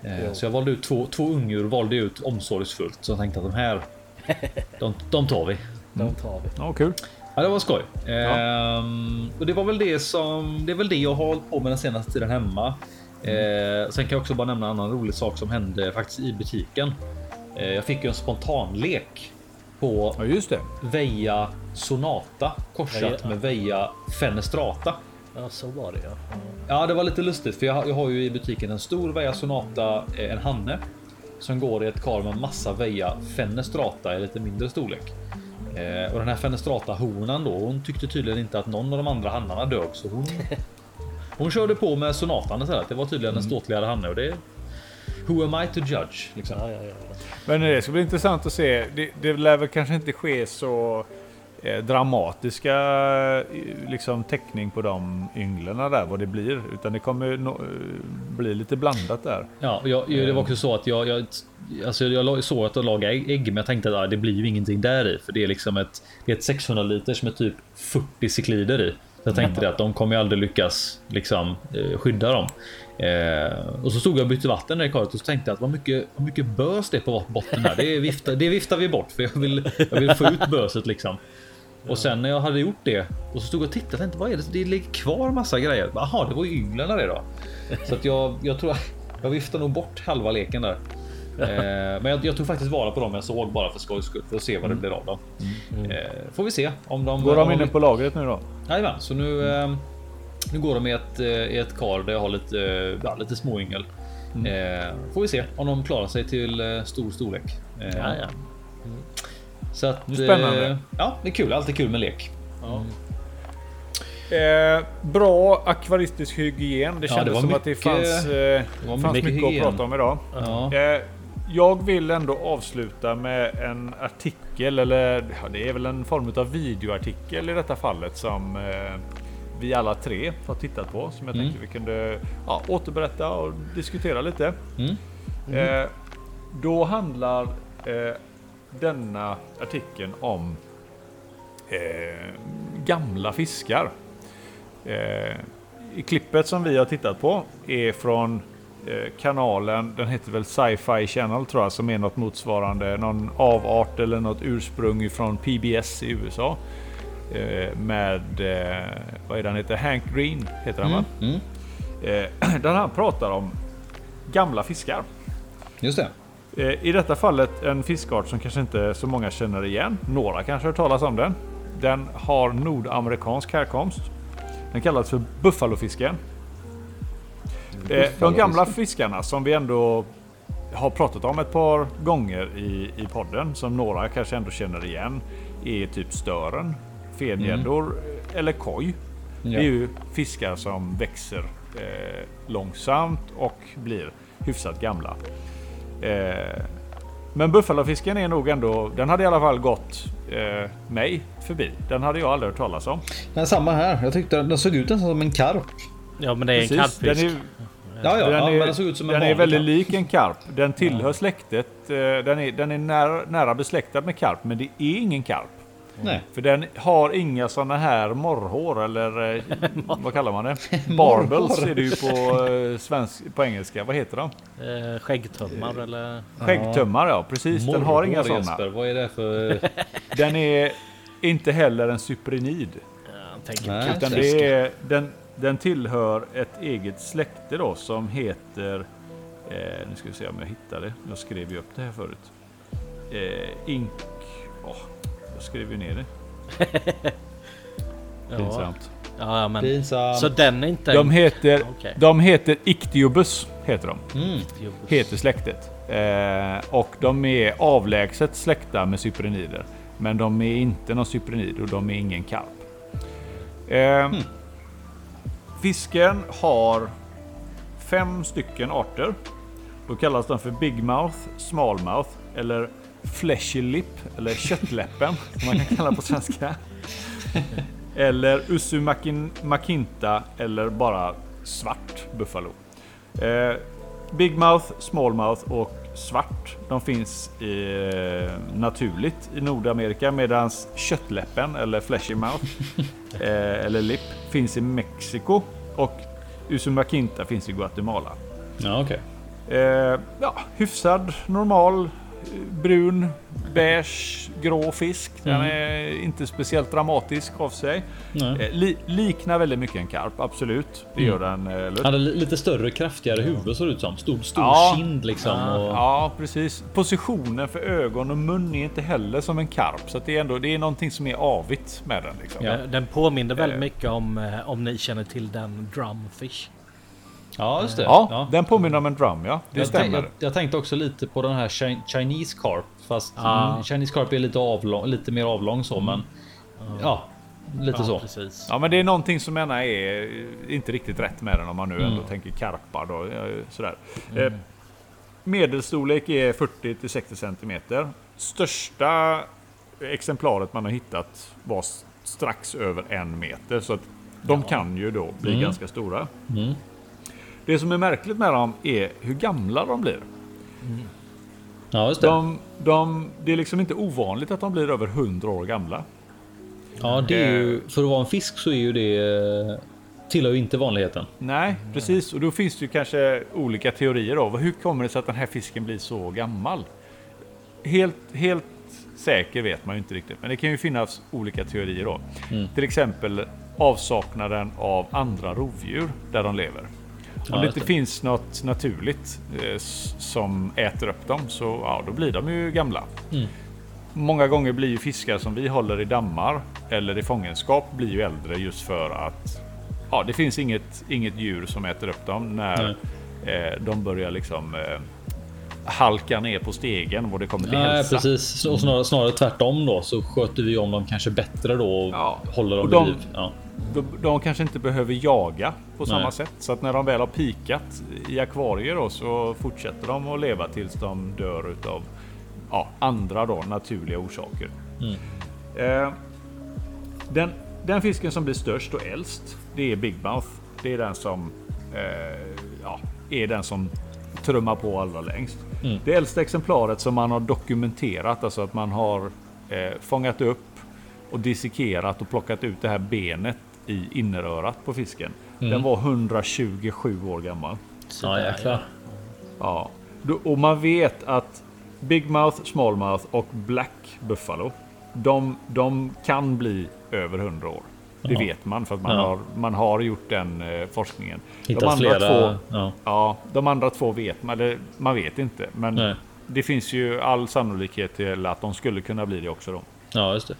Eh, så jag valde ut två, två ungdjur, valde ut omsorgsfullt. Så jag tänkte att de här, de, de tar vi. De tar vi. Ja, kul. Ja, det var skoj. Ehm, och det var väl det som det är väl det jag har hållit på med den senaste tiden hemma. Eh, sen kan jag också bara nämna en annan rolig sak som hände faktiskt i butiken. Eh, jag fick ju en spontanlek på Ja, just det. Veja Sonata korsat Ja. med Veja Fenestrata. Ja, så var det ja. ja. Ja, det var lite lustigt för jag, har- jag har ju i butiken en stor Veja Sonata, eh, en hanne som går i ett kar med massa Veja Fenestrata i lite mindre storlek. Eh, och den här Fenestrata honan då, hon tyckte tydligen inte att någon av de andra hannarna dög så hon hon körde på med Sonatan istället. Det var tydligen en ståtligare hanne och det Who am I to judge? Liksom. Ja, ja, ja. Men det ska bli intressant att se. Det, det lär väl kanske inte ske så dramatiska eh, liksom, teckning på de ynglarna där, vad det blir. Utan det kommer no, eh, bli lite blandat där. Ja, jag, det var också så att jag, jag, alltså jag såg att jag lagade ägg, men jag tänkte att ah, det blir ju ingenting där i. För det är liksom ett, det är ett 600 liters med typ 40 ciklider i. Så jag tänkte det att de kommer ju aldrig lyckas liksom, eh, skydda dem. Eh, och så stod jag och bytte vatten i karet och så tänkte jag att vad mycket, vad mycket bös det är på botten här. Det viftar, det viftar vi bort för jag vill, jag vill få ut böset liksom. Och sen när jag hade gjort det och så stod jag och tittade tänkte vad är det? Det ligger kvar massa grejer. Jaha, det var ju ynglarna det då. Så att jag, jag tror jag viftar nog bort halva leken där. Eh, men jag, jag tog faktiskt vara på dem jag såg bara för skojs skull för att se vad det blir av dem. Eh, får vi se om de Går de inne vi- på lagret nu då? Jajamän, så nu, eh, nu går de i ett, eh, i ett kar där jag har lite, eh, ja, lite småyngel. Eh, får vi se om de klarar sig till stor storlek. Ja, ja. Så att, Det är spännande. eh, ja, det är kul. Alltid kul med lek. ja. Eh, bra akvaristisk hygien. Det Ja, kändes det var som att det mycket- fanns, eh, var fanns mycket mycket, att prata om idag. Ja. Eh, jag vill ändå avsluta med en artikel, eller ja, det är väl en form av videoartikel i detta fallet som eh, vi alla tre har tittat på. Som jag Mm. tänkte vi kunde ja, återberätta och diskutera lite. Mm. Eh, då handlar eh, denna artikeln om eh, gamla fiskar. Eh, I klippet som vi har tittat på är från eh, kanalen, den heter väl Sci-Fi Channel tror jag, som är något motsvarande någon avart eller något ursprung från PBS i USA. Eh, med, eh, vad är det han heter? Hank Green heter han va? Mm. Eh, där han pratar om gamla fiskar. Just det. Eh, I detta fallet en fiskart som kanske inte så många känner igen. Några kanske har hört talas om den. Den har nordamerikansk härkomst. Den kallas för buffalofisken. Eh, de gamla fiskarna som vi ändå har pratat om ett par gånger i, i podden, som några kanske ändå känner igen, är typ stören, fengäddor eller koj. Det är ju fiskar som växer eh, långsamt och blir hyfsat gamla. Eh, men buffalofisken är nog ändå, den hade i alla fall gått eh, mig förbi. Den hade jag aldrig hört talas om. Men samma här. Jag tyckte den såg ut nästan som en karp. Ja men det är en Precis, karpfisk. den är, Ja, ja, den ja är, men den såg ut som en den är väldigt karp. lik en karp. Den tillhör släktet. eh, Den är, den är nära, nära besläktad med karp, men det är ingen karp. Nej. För den har inga såna här morrhår eller eh, vad kallar man det? Barbels är det ju på, eh, svensk, på engelska. Vad heter de? Eh, skäggtummar eller? Skäggtummar ja, precis. Den har inga Morrhår, sådana. Jesper, vad är det för... Den är inte heller en cyprinid. Nej. Utan det är, den, den tillhör ett eget släkte då som heter... Eh, nu ska vi se om jag hittar det. Jag skrev ju upp det här förut. Eh, ink... åh, jag skrev ju ner det. Pinsamt. ja, ja, men Pinsamt. så den är inte. De heter, Okej. de heter Ictiobus. Heter de. Mm. Heter släktet. Eh, och de är avlägset släkta med cyprinider. Men de är inte någon cyprinid och de är ingen karp. Eh, Fisken har fem stycken arter. Då kallas de för Big Mouth, Small Mouth eller Fleshy Lip eller köttläppen som man kan kalla på svenska. Eller makin- makinta eller bara svart buffalo. Eh, Big Mouth, Small Mouth och svart. De finns i, eh, naturligt i Nordamerika medan köttläppen eller Fleshy Mouth eh, eller Lip finns i Mexiko och Usumakinta finns i Guatemala. Ja, okej. Eh, ja, hyfsad, normal, brun, beige, grå fisk. Den Mm. är inte speciellt dramatisk av sig. Eh, li, liknar väldigt mycket en karp, absolut. Det Mm. gör den. Eh, Lut. Hade li- lite större, kraftigare huvud såg det ut som. Stor, stor Ja. kind liksom. Och... Ja, precis. Positionen för ögon och mun är inte heller som en karp. Så att det, är ändå, det är någonting som är avigt med den. Liksom. Ja. Den påminner väldigt Eh. mycket om eh, om ni känner till den Drumfish. Ja, just det. Ja, den påminner om en drum, ja. Det jag, tänk, stämmer. jag, jag tänkte också lite på den här Chi- Chinese Carp. Fast Ja. mm, Chinese Carp är lite, avlång, lite mer avlång så, men ja, lite Ja, så. precis. Ja, men det är någonting som gärna är inte riktigt rätt med den om man nu ändå Mm. tänker karpar. Då, eh, sådär. Eh, medelstorlek är 40 till 60 centimeter. Största exemplaret man har hittat var strax över en meter. Så att de kan ju då bli Mm. ganska stora. Mm. Det som är märkligt med dem är hur gamla de blir. Ja, just det. De, de, det är liksom inte ovanligt att de blir över 100 år gamla. Ja, det är Eh. ju, för att vara en fisk så är ju det eh, tillhör ju inte vanligheten. Nej, precis. Och då finns det ju kanske olika teorier då. Hur kommer det sig att den här fisken blir så gammal? Helt, helt säker vet man ju inte riktigt, men det kan ju finnas olika teorier då. Mm. Till exempel avsaknaden av andra rovdjur där de lever. Om det inte finns något naturligt eh, som äter upp dem så ja, då blir de ju gamla. Mm. Många gånger blir ju fiskar som vi håller i dammar eller i fångenskap blir ju äldre just för att ja, det finns inget, inget djur som äter upp dem när eh, de börjar liksom eh, halka ner på stegen och det kommer till Nej, hälsa. precis. Och snarare, snarare tvärtom då så sköter vi om dem kanske bättre då och Ja. håller dem Och vid de- liv. Ja. De, kanske inte behöver jaga på samma Nej. sätt. Så att när de väl har pikat i akvarier då, så fortsätter de att leva tills de dör utav ja, andra då, naturliga orsaker. Mm. Eh, den, den fisken som blir störst och äldst, det är Big Mouth. Det är den som eh, ja, är den som trummar på allra längst. Mm. Det äldsta exemplaret som man har dokumenterat, alltså att man har eh, fångat upp och dissekerat och plockat ut det här benet i innerörat på fisken. Mm. Den var 127 år gammal. Ja, jäklar. Ja. Och man vet att Big Mouth, Small Mouth och Black Buffalo, de, de kan bli över 100 år. Det Ja. vet man för att man, Ja. har, man har gjort den eh, forskningen. Hittat flera. två, Ja. ja, de andra två vet man, eller man vet inte. Men Nej. det finns ju all sannolikhet till att de skulle kunna bli det också. Då. ja, just det.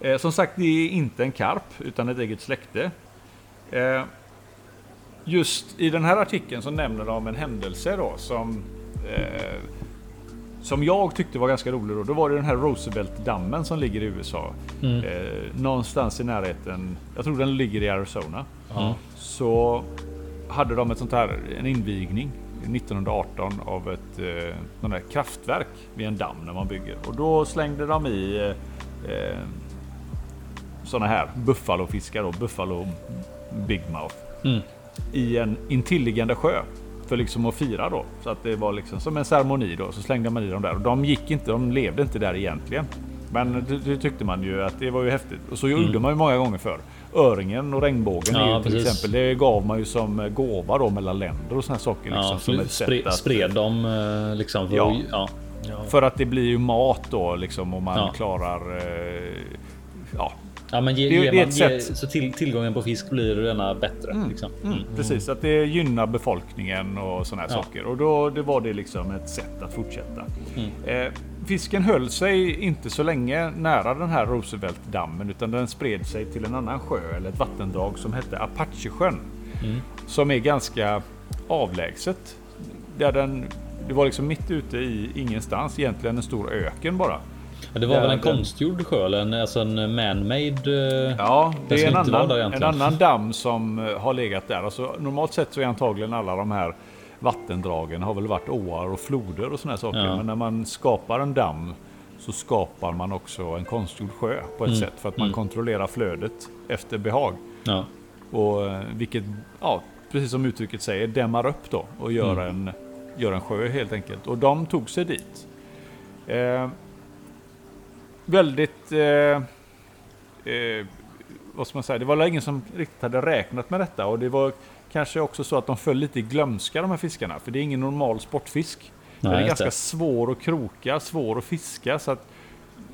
Eh, som sagt, det är inte en karp utan ett eget släkte. Eh, just i den här artikeln så nämner de en händelse då som, eh, som jag tyckte var ganska rolig då, då var det den här Roosevelt-dammen som ligger i USA. Mm. Eh, någonstans i närheten, jag tror den ligger i Arizona. Ja. Så hade de ett sånt här, en invigning 1918 av ett eh, kraftverk vid en damm när man bygger. Och då slängde de i eh, såna här buffalofiskar då, buffalo big mouth. Mm. I en intilliggande sjö. För liksom att fira då. Så att det var liksom som en ceremoni då. Så slängde man i dem där. Och de gick inte, de levde inte där egentligen. Men det, det tyckte man ju att det var ju häftigt. Och så gjorde man ju många gånger för. Öringen och regnbågen Mm. Ja, är ju till precis. exempel. Det gav man ju som gåva då mellan länder och här saker. Liksom, Ja, som ett sätt spred, att- spred dem eh, liksom. För Ja. ja. För att det blir ju mat då liksom om man Ja. klarar... Eh, ja, men ge, Det ger det man, ett ge, så till, tillgången på fisk blir denna bättre. Liksom. mm, precis. Att det gynnar befolkningen och såna här Ja. saker. Och då det var det liksom ett sätt att fortsätta. Mm. Eh, fisken höll sig inte så länge nära den här Roosevelt-dammen utan den spred sig till en annan sjö eller ett vattendrag som hette Apachesjön. Mm. Som är ganska avlägset. Där den, det var liksom mitt ute i ingenstans, egentligen en stor öken bara. Det var Ja, väl en den- konstgjord sjö eller en, alltså en man-made? eh, Ja, det är en annan, en annan damm som eh, har legat där. Alltså, normalt sett så är antagligen alla de här vattendragen har väl varit åar och floder och här saker. Ja. Men när man skapar en damm så skapar man också en konstgjord sjö på ett Mm. sätt för att man Mm. kontrollerar flödet efter behag. Ja. Och eh, vilket, ja, precis som uttrycket säger, dämmar upp då och gör, Mm. en, gör en sjö helt enkelt. Och de tog sig dit. Eh, väldigt... Eh, eh, vad ska man säga? Det var ingen som riktigt hade räknat med detta och det var kanske också så att de föll lite i glömska de här fiskarna. För det är ingen normal sportfisk. Nej, den är ganska det. svår att kroka, svår att fiska. Så att,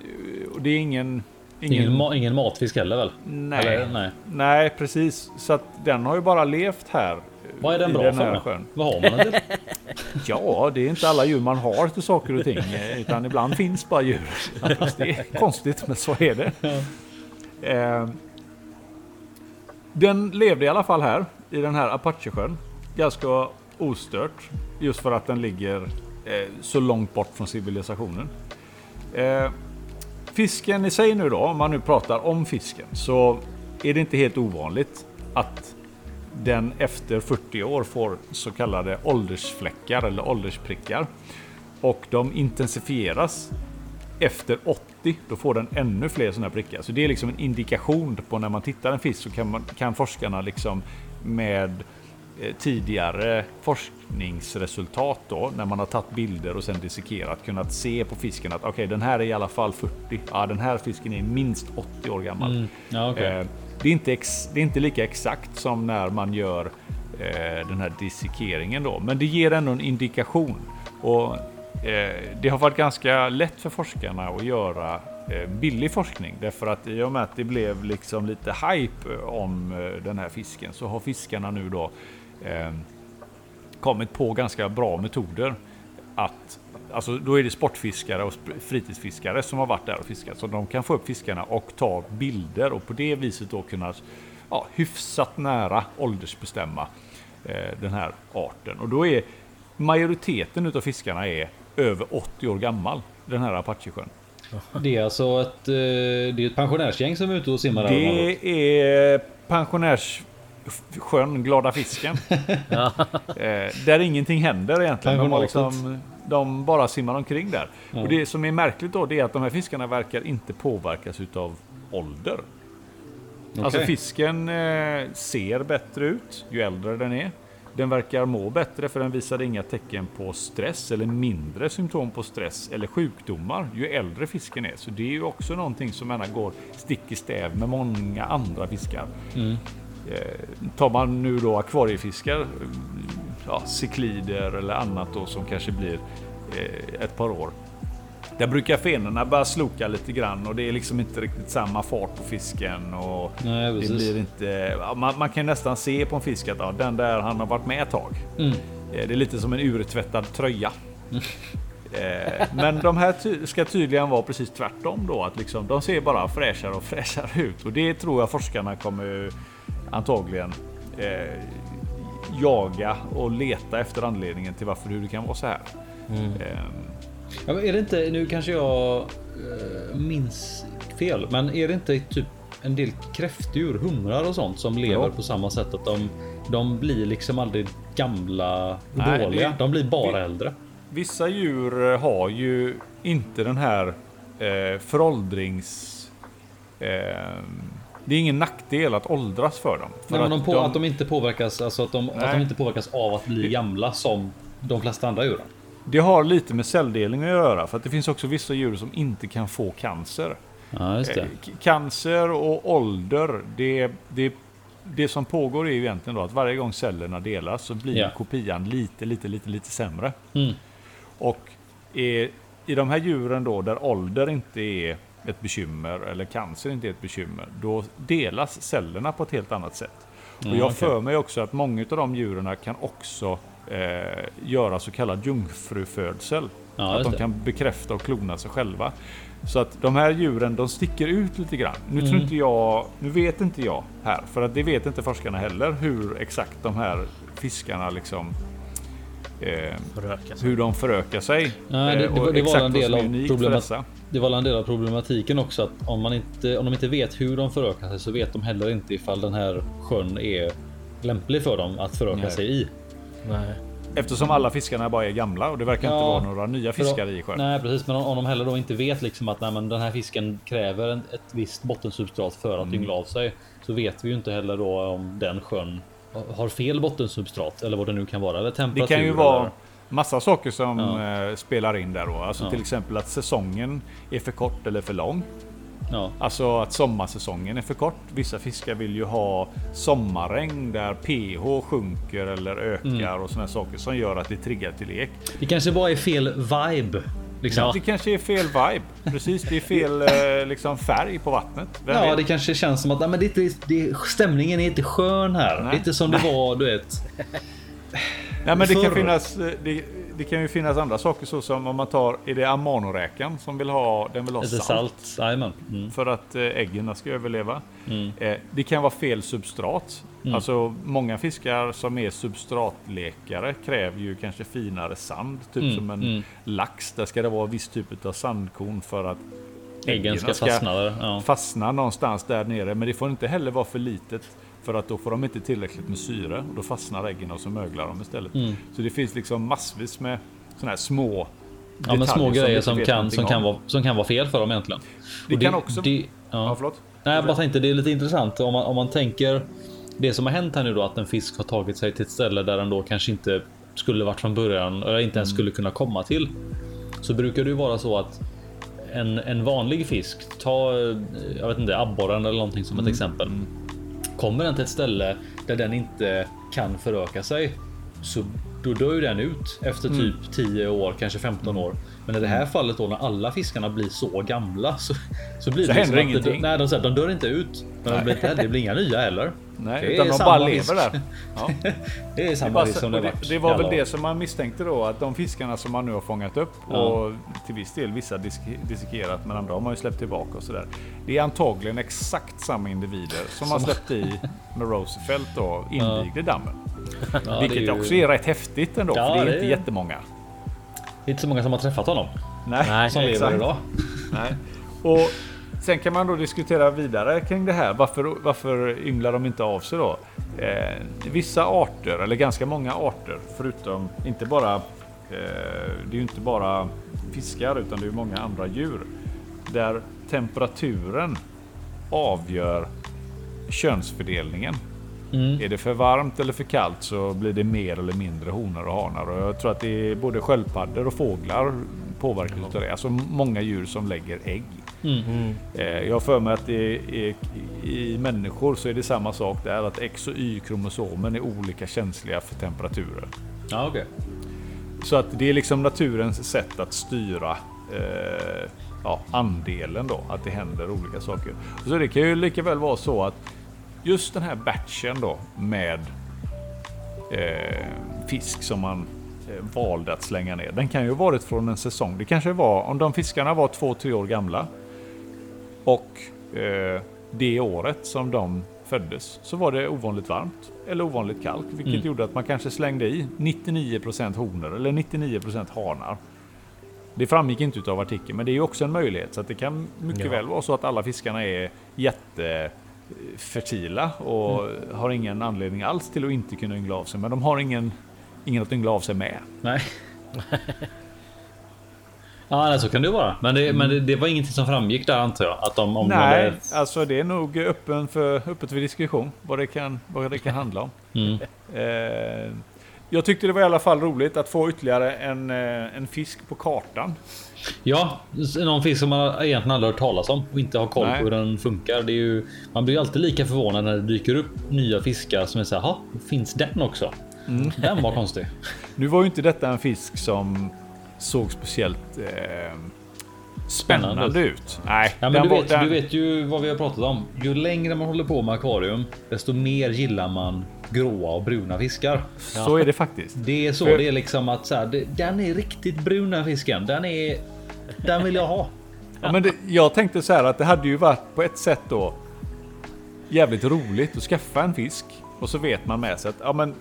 eh, och det är ingen... Ingen, ma- ingen matfisk heller väl? Nej. Eller, nej. Nej, precis. Så att den har ju bara levt här. Vad är den bra den för sjön. Vad har man den till? Ja, det är inte alla djur man har till saker och ting. eh, Utan ibland finns bara djur. Det är konstigt, men så är det. Eh, den levde i alla fall här, i den här Apachesjön. Ganska ostört. Just för att den ligger eh, så långt bort från civilisationen. Fisken i sig nu då, om man nu pratar om fisken, så är det inte helt ovanligt att den efter 40 år får så kallade åldersfläckar eller åldersprickar. Och de intensifieras efter 80, då får den ännu fler sådana prickar. Så det är liksom en indikation på när man tittar en fisk så kan, man, kan forskarna liksom med eh, tidigare forskningsresultat då, när man har tagit bilder och sen dissekerat, kunnat se på fisken att okej, den här är i alla fall 40. Ja, den här fisken är minst 80 år gammal. Mm. Ja, okej. Eh, det, är inte ex, det är inte lika exakt som när man gör eh, den här dissekeringen då, men det ger ändå en indikation. Och eh, det har varit ganska lätt för forskarna att göra eh, billig forskning därför att i och med att det blev liksom lite hype eh, om eh, den här fisken så har fiskarna nu då eh, kommit på ganska bra metoder att Alltså då är det sportfiskare och fritidsfiskare som har varit där och fiskat. Så de kan få upp fiskarna och ta bilder och på det viset då kunna ja, hyfsat nära åldersbestämma eh, den här arten. Och då är majoriteten utav fiskarna är över 80 år gammal. Den här Apachesjön. Det är alltså ett, eh, det är ett pensionärsgäng som är ute och simmar. Det är pensionärssjön Glada Fisken. eh, där ingenting händer egentligen. De, liksom, de bara simmar omkring där. Ja. Och det som är märkligt då det är att de här fiskarna verkar inte påverkas utav ålder. Alltså Okej. fisken eh, ser bättre ut ju äldre den är. Den verkar må bättre för den visar inga tecken på stress eller mindre symptom på stress eller sjukdomar ju äldre fisken är. Så det är ju också någonting som gärna går stick i stäv med många andra fiskar. Mm. Eh, tar man nu då akvariefiskar, ja, ciklider eller annat då som kanske blir eh, ett par år. Där brukar fenorna börja sloka lite grann och det är liksom inte riktigt samma fart på fisken. Och Nej, det blir inte, man, man kan nästan se på en fisk att ja, den där han har varit med ett tag. Mm. Eh, Det är lite som en urtvättad tröja. Eh, Men de här ty- ska tydligen vara precis tvärtom då. Att liksom, de ser bara fräschare och fräschare ut. Och det tror jag forskarna kommer antagligen eh, jaga och leta efter anledningen till varför det kan vara så här. Mm. Eh, Ja, är det inte, nu kanske jag eh, minns fel, men är det inte typ en del kräftdjur, humrar och sånt som lever Ja. på samma sätt att de, de blir liksom aldrig gamla Nej, dåliga. det- de blir bara det- äldre. Vissa djur eh, har ju inte den här eh, föråldrings... Eh, det är ingen nackdel att åldras för dem. För Nej, men de att på, att de inte påverkas, alltså att de, att de inte påverkas av att bli gamla som de flesta andra djuren. Det har lite med celldelning att göra. För att det finns också vissa djur som inte kan få cancer. Ja. Eh, Cancer och ålder, det, det, det som pågår är ju egentligen då att varje gång cellerna delas så blir Ja. kopian lite, lite, lite, lite sämre. Mm. Och i, i de här djuren då där ålder inte är ett bekymmer eller cancer inte är ett bekymmer, då delas cellerna på ett helt annat sätt. Och Ja, jag okej. för mig också att många av de djuren kan också eh, göra så kallad jungfrufödsel. Ja, att de kan bekräfta och klona sig själva. Så att de här djuren de sticker ut lite grann. Nu Mm. tror inte jag, nu vet inte jag här, för att det vet inte forskarna heller hur exakt de här fiskarna liksom eh, hur de förökar sig. Nej, det- Eh, det och var- det var en del av dessa. Det var en del av problematiken också att om, man inte, om de inte vet hur de förökar sig så vet de heller inte ifall den här sjön är lämplig för dem att föröka Nej. sig i. Nej. Eftersom alla fiskarna bara är gamla och det verkar inte Ja, vara några nya fiskar då- i sjön. Nej precis, men om, om de heller då inte vet liksom att nej, men den här fisken kräver en, ett visst bottensubstrat för att Mm. yngla av sig. Så vet vi ju inte heller då om den sjön har fel bottensubstrat eller vad det nu kan vara. Eller Det temperatur. kan ju vara eller- massa saker som Ja. eh, spelar in där då. Alltså Ja. till exempel att säsongen är för kort eller för lång. Ja, Alltså att sommarsäsongen är för kort. Vissa fiskar vill ju ha sommarregn där pH sjunker eller ökar Mm. och sådana saker som gör att det triggar till lek. det kanske bara är fel vibe. Liksom. Det kanske är fel vibe. Precis, det är fel eh, liksom färg på vattnet. Vem Ja, vet? det kanske känns som att nej, men det, är inte- det, stämningen är inte skön här. Nej. Det är inte som det var, du vet. Nej, men det kan, finnas, eh, det, det kan ju finnas andra saker så som om man tar, är det amanoräkan som vill ha, den vill ha Lite salt, salt. Mm. för att eh, äggen ska överleva. Mm. Eh, det kan vara fel substrat. Mm. Alltså många fiskar som är substratlekare kräver ju kanske finare sand. Typ Mm, som en mm. lax. Där ska det vara viss typ av sandkorn för att Äggen ska äggen fastna där. Ja. fastna någonstans där nere. Men det får inte heller vara för litet. För att då får de inte tillräckligt med syre. Och då fastnar äggen och så möglar de istället. Mm. Så det finns liksom massvis med sådana här små Ja, men små grejer som, vet kan, som, kan om. vara, som kan vara fel för dem egentligen. Det Och kan också- Det, Ja, ja. förlåt. Nej, jag bara tänkte det är lite intressant om man, om man tänker det som har hänt här nu då att en fisk har tagit sig till ett ställe där den då kanske inte skulle varit från början eller inte ens Mm. skulle kunna komma till. Så brukar det ju vara så att en, en vanlig fisk, ta eh, jag vet inte abborren eller någonting som ett Mm. exempel. Kommer den till ett ställe där den inte kan föröka sig så då dör ju den ut efter Mm. typ 10 år, kanske 15 år. Men i det här fallet då när alla fiskarna blir så gamla så, så blir Så det liksom händer att det- ingenting. Nej, de, de dör inte ut. Men de blir inte, det blir inga nya heller. Nej, Det utan de bara lever där. Ja. Det är Det, samma bara, fisk som och det det, det var väl det som man misstänkte då, att de fiskarna som man nu har fångat upp Ja. och till viss del vissa disk- dissekerat, men andra har man ju släppt tillbaka och sådär. Det är antagligen exakt samma individer som man släppt i med Roosevelt då, invigde dammen. Ja, Vilket det är ju- också är rätt häftigt ändå, för det är det inte jättemånga. Det är inte så många som har träffat honom Nej, Nej, som lever exakt. idag. Nej. Och sen kan man då diskutera vidare kring det här. Varför, varför ynglar de inte av sig då? Eh, vissa arter, eller ganska många arter, förutom inte bara eh, det är ju inte bara fiskar utan det är många andra djur. Där temperaturen avgör könsfördelningen. Mm. Är det för varmt eller för kallt så blir det mer eller mindre honor och hanar. Och jag tror att det är både sköldpaddor och fåglar påverkas av det. Alltså många djur som lägger ägg. Mm. Eh, Jag har för mig att det är, i människor så är det samma sak där. Att X och Y-kromosomen är olika känsliga för temperaturer. Ja, okej. Så att det är liksom naturens sätt att styra eh, ja, andelen då. Att det händer olika saker. Så det kan ju lika väl vara så att just den här batchen då med eh, fisk som man eh, valde att slänga ner. Den kan ju ha varit från en säsong. Det kanske var om de fiskarna var två, tre år gamla. Och eh, det året som de föddes så var det ovanligt varmt eller ovanligt kallt. Vilket Mm. gjorde att man kanske slängde i 99% honor eller 99% hanar. Det framgick inte utav artikeln, men det är ju också en möjlighet. Så att det kan mycket Ja. väl vara så att alla fiskarna är jättefertila och har ingen anledning alls till att inte kunna yngla av sig. Men de har ingen, ingen att yngla av sig med. Nej. ja, nej, så kan det vara. Men, det, men det, det var ingenting som framgick där antar jag. Att de, om de Nej, hade- alltså det är nog öppen för, öppet för diskussion vad det kan, vad det kan handla om. Mm. Eh, jag tyckte det var i alla fall roligt att få ytterligare en, eh, en fisk på kartan. Ja, någon fisk som man egentligen aldrig hört talas om och inte har koll Nej. på hur den funkar. Det är ju, man blir ju alltid lika förvånad när det dyker upp nya fiskar som är så här, "Ha, finns den också? Mm. Den var konstig. Nu var ju inte detta en fisk som såg speciellt eh, spännande Spännande. ut. Nej, Ja, men du, vet, den- du vet ju vad vi har pratat om. Ju längre man håller på med akvarium, desto mer gillar man gråa och bruna fiskar. Så är det faktiskt. Det är så För- det är liksom att så här, den är riktigt bruna fisken. Den är, den vill jag ha. Ja, men det, jag tänkte så här att det hade ju varit på ett sätt då jävligt roligt att skaffa en fisk. Och så vet man med sig att ja, men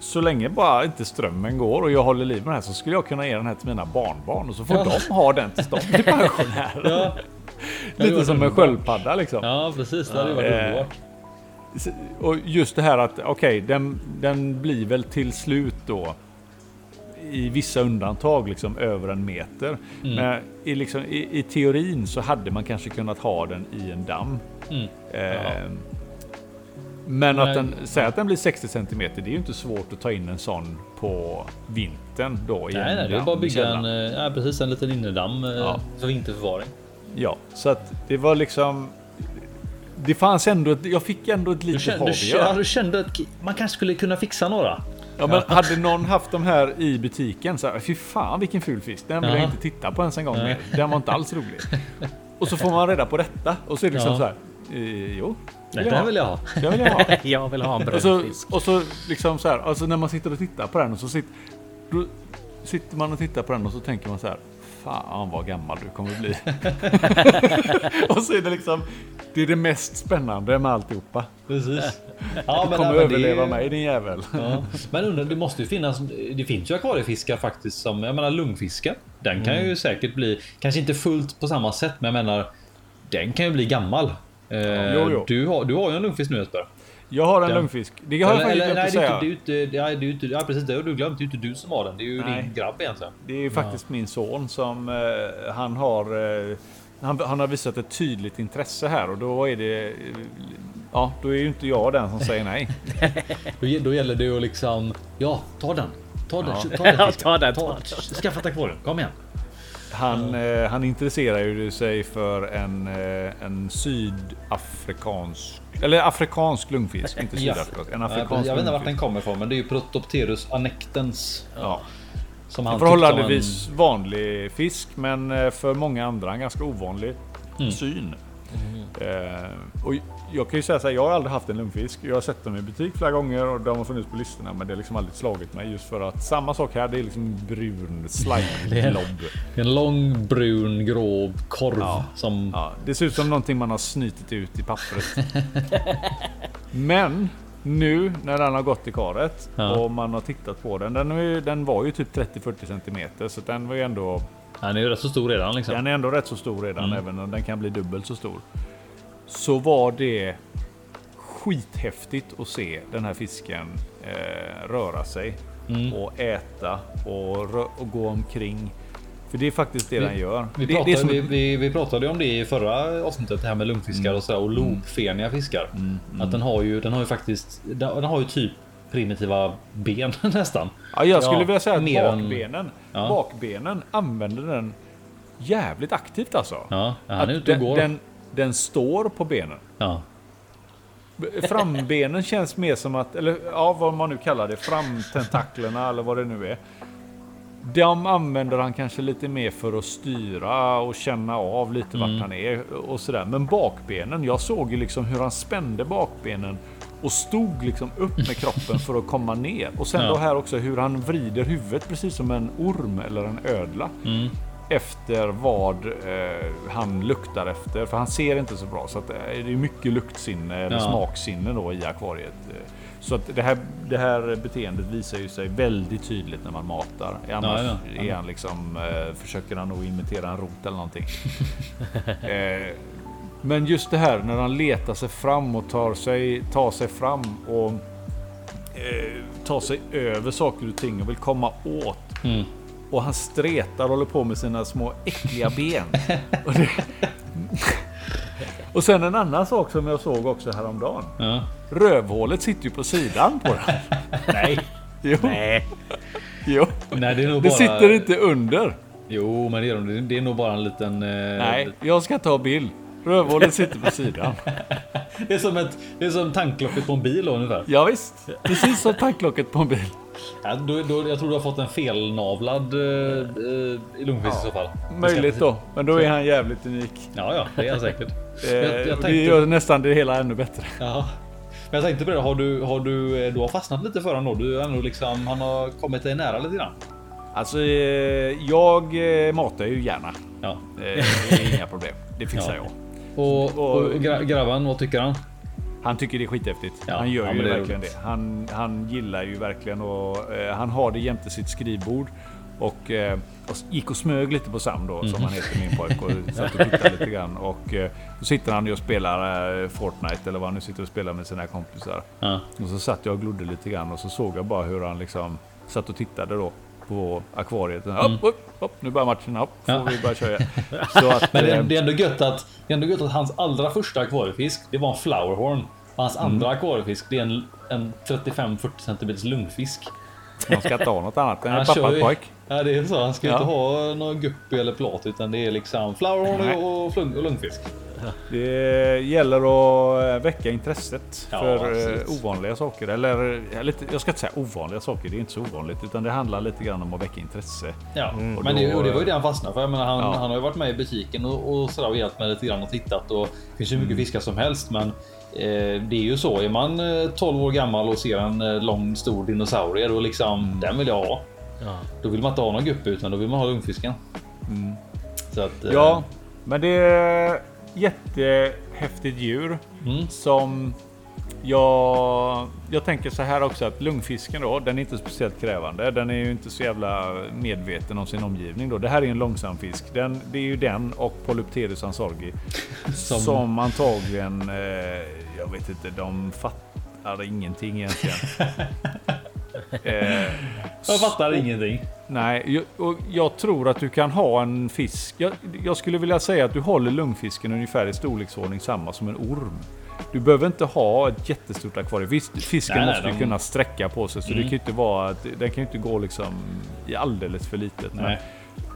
så länge bara inte strömmen går och jag håller liv med den här så skulle jag kunna ge den här till mina barnbarn och så får Ja. de ha den tills de blir pensionärer. Ja, Lite som en sköldpadda liksom. ja precis. Det hade ju varit Eh, underbart. Och just det här att okej, den, den blir väl till slut då i vissa undantag liksom över en meter. Mm. Men i, liksom, i, i teorin så hade man kanske kunnat ha den i en damm. Mm. Eh, Men att den, säg att den blir 60 cm, det är ju inte svårt att ta in en sån på vintern då. i Nej, en nej, det är bara att bygga en, eh, ja, precis, en liten innedamm eh, Ja. för vinterförvaring. Ja, så att det var liksom... Det fanns ändå, ett- jag fick ändå ett litet kände, hav du, göra. du kände att man kanske skulle kunna fixa några? Ja, men hade någon haft de här i butiken så här, fy fan vilken ful fisk. Den vill jag Ja. inte titta på ens en gång Nej. Den var inte alls rolig. Och så får man reda på detta och så är det liksom Ja. så här. Eh, jo, vill den ha. vill jag ha. Den vill jag ha. Jag vill ha en Och så, och så liksom så här, alltså när man sitter och tittar på den och så sitter, då sitter man och tittar på den och så tänker man så här. Fan vad gammal du kommer bli. och så är det liksom, det är det mest spännande med alltihopa. Precis. Ja, Du kommer men det är överleva ju- mig din jävel. Ja. Men undrar, det måste ju finnas. Det finns ju akvariefiskar faktiskt som jag menar lungfiskar. Den kan Mm. ju säkert bli kanske inte fullt på samma sätt, men jag menar den kan ju bli gammal. Eh, jo, jo. Du, har, du har ju en lungfisk nu Jesper. Jag har en Ja. lungfisk. Det har jag faktiskt glömt nej, att säga. inte, det är inte, ja, det är inte, ja precis det har du glömt. Det är inte du som har den. Det är ju Nej. din grabb egentligen. Det är ju faktiskt min son som eh, han har eh, han, han har visat ett tydligt intresse här och då är det Ja, då är ju inte jag den som säger nej. Då, gäller det ju liksom. Ja, ta den. Ta den. Ja. Ta den. Ja, ta den, Ta, ta skaffa ett akvarium. Kom igen. Han, eh, han intresserar ju sig för en, eh, en sydafrikansk eller afrikansk lungfisk, inte Ja. sydafrikansk. En Jag afrikansk vet inte vart den lungfisk. kommer ifrån, men det är ju Protopterus annectens. Ja. Som han En tyckte förhållandevis vanlig fisk men eh, för många andra en ganska ovanlig Mm. syn. Eh, och jag kan ju säga så här, jag har aldrig haft en lungfisk. Jag har sett dem i butik flera gånger och de har funnits på listorna men det har liksom aldrig slagit mig just för att samma sak här, det är liksom brun slime blob. En lång brun grå korv Ja. som... Ja, det ser ut som någonting man har snytit ut i pappret. Men nu när den har gått i karet Ja. och man har tittat på den. Den, ju, den var ju typ 30-40 centimeter så den var ju ändå Han är ju rätt så stor redan liksom. Den är ändå rätt så stor redan, Mm. även om den kan bli dubbelt så stor. Så var det skithäftigt att se den här fisken eh, röra sig Mm. och äta och, och gå omkring. För det är faktiskt det Vi- den gör. Vi det, pratade, det som, vi, vi, vi pratade om det i förra avsnittet, det här med lungfiskar och, så, här, och lopfeniga fiskar. Att den har ju, den har ju faktiskt, den har ju typ primitiva ben nästan. ja, jag skulle Ja, vilja säga att mer än- bakbenen, Ja. bakbenen använder den jävligt aktivt alltså. Ja, han är ute och går. den, den står på benen. Ja. Frambenen känns mer som att, eller ja vad man nu kallar det, framtentaklerna eller vad det nu är. De använder han kanske lite mer för att styra och känna av lite Mm. vart han är och sådär. Men bakbenen, jag såg ju liksom hur han spände bakbenen och stod liksom upp med kroppen för att komma ner. Och sen Ja. då här också hur han vrider huvudet precis som en orm eller en ödla. Mm. Efter vad eh, han luktar efter. För han ser inte så bra. Så att, eh, det är mycket luktsinne eller Ja. smaksinne då i akvariet. Eh, Så att det här, det här beteendet visar ju sig väldigt tydligt när man matar. Annars Ja, ja. är han liksom, eh, försöker han nog imitera en rot eller någonting. eh, men just det här när han letar sig fram och tar sig, tar sig fram och eh, tar sig över saker och ting och vill komma åt. Mm. Och han stretar och håller på med sina små äckliga ben. och, det... och sen en annan sak som jag såg också häromdagen. Ja. Rövhålet sitter ju på sidan på den. Nej. Jo, Nej. jo. Nej, det är nog Det bara... sitter inte under. Jo, men det är, de. det är nog bara en liten... eh, Nej, jag ska ta bild. Rövhålet sitter på sidan. Det är som ett... Det är som tanklocket på en bil ungefär. Ja, visst. Precis som tanklocket på en bil. Ja, då, då, jag tror du har fått en felnavlad uh, uh, lungfisk i så fall. Möjligt då. Men då är han jävligt unik. Ja, ja, det är han säkert. Eh, Jag- jag tänkte- Det gör nästan det hela ännu bättre. Ja. Men jag tänkte på det, har du, har du, eh, du har fastnat lite för honom då? Du är ändå liksom, han har kommit dig nära lite grann. Alltså, eh, jag eh, matar ju gärna. Ja. Eh, Det är inga problem. Det fixar Ja. jag. Och, och, Och- gra- grabben, vad tycker han? Han tycker det är skithäftigt. Ja, han gör ja, ju det verkligen det. Han, han gillar ju verkligen och eh, han har det jämte sitt skrivbord. Och, eh, och gick och smög lite på Sam då, Mhm. som han heter min pojk. Och satt och tittade lite grann. Och eh, då sitter han ju och spelar eh, Fortnite eller vad han nu sitter och spelar med sina kompisar. Ja. Och så satt jag och glodde lite grann och så såg jag bara hur han liksom satt och tittade då på akvariet. Upp, upp, upp, nu börjar matchen. Upp, får Mm. Ja. vi börja köra. Så att, Men det, är- eh, det, är ändå gött att, det är ändå gött att hans allra första akvariefisk, det var en flowerhorn. Och hans Mm. andra akvariefisk, det är en, en 35-40 cm lungfisk. man ska inte ha något annat än en ju- pappapojk. Ja, det är så. Han ska Ja. inte ha någon guppy eller plat, utan det är liksom flowerhorn Nej. och, flung, och lungfisk. Det gäller att eh, väcka intresset Ja, för absolut. eh, ovanliga saker. Eller eh, lite, jag ska inte säga ovanliga saker, det är inte så ovanligt. Utan det handlar lite grann om att väcka intresse. Ja, Och men då- det, och det var ju det han fastnade för. Jag menar, han, Ja. han har ju varit med i butiken och, och sådär och hjälpt mig lite grann och tittat. Och det finns ju Mm. mycket fiskar som helst, men det är ju så. Är man eh, 12 år gammal och ser en eh, lång stor dinosaurie, då liksom Mm. den vill jag ha. Ja. Då vill man inte ha någon guppy, utan då vill man ha lungfisken. Så att, eh, Mm. Ja, men det är jättehäftigt djur Mm. som jag, jag tänker så här också att lungfisken då, den är inte speciellt krävande. Den är ju inte så jävla medveten om sin omgivning då. Det här är en långsam fisk. Den, det är ju den och Polypterus ansorgi som, Som- antagligen, eh, jag vet inte, de fattar ingenting egentligen. eh, Jag fattar ingenting. Nej, jag, och jag tror att du kan ha en fisk. Jag, jag skulle vilja säga att du håller lungfisken ungefär i storleksordning samma som en orm. Du behöver inte ha ett jättestort akvarium. Visst, fisken Nej, nej, måste ju de- kunna sträcka på sig. Så Mm. det kan ju inte vara att, den kan ju inte gå liksom i alldeles för litet. Men Nej.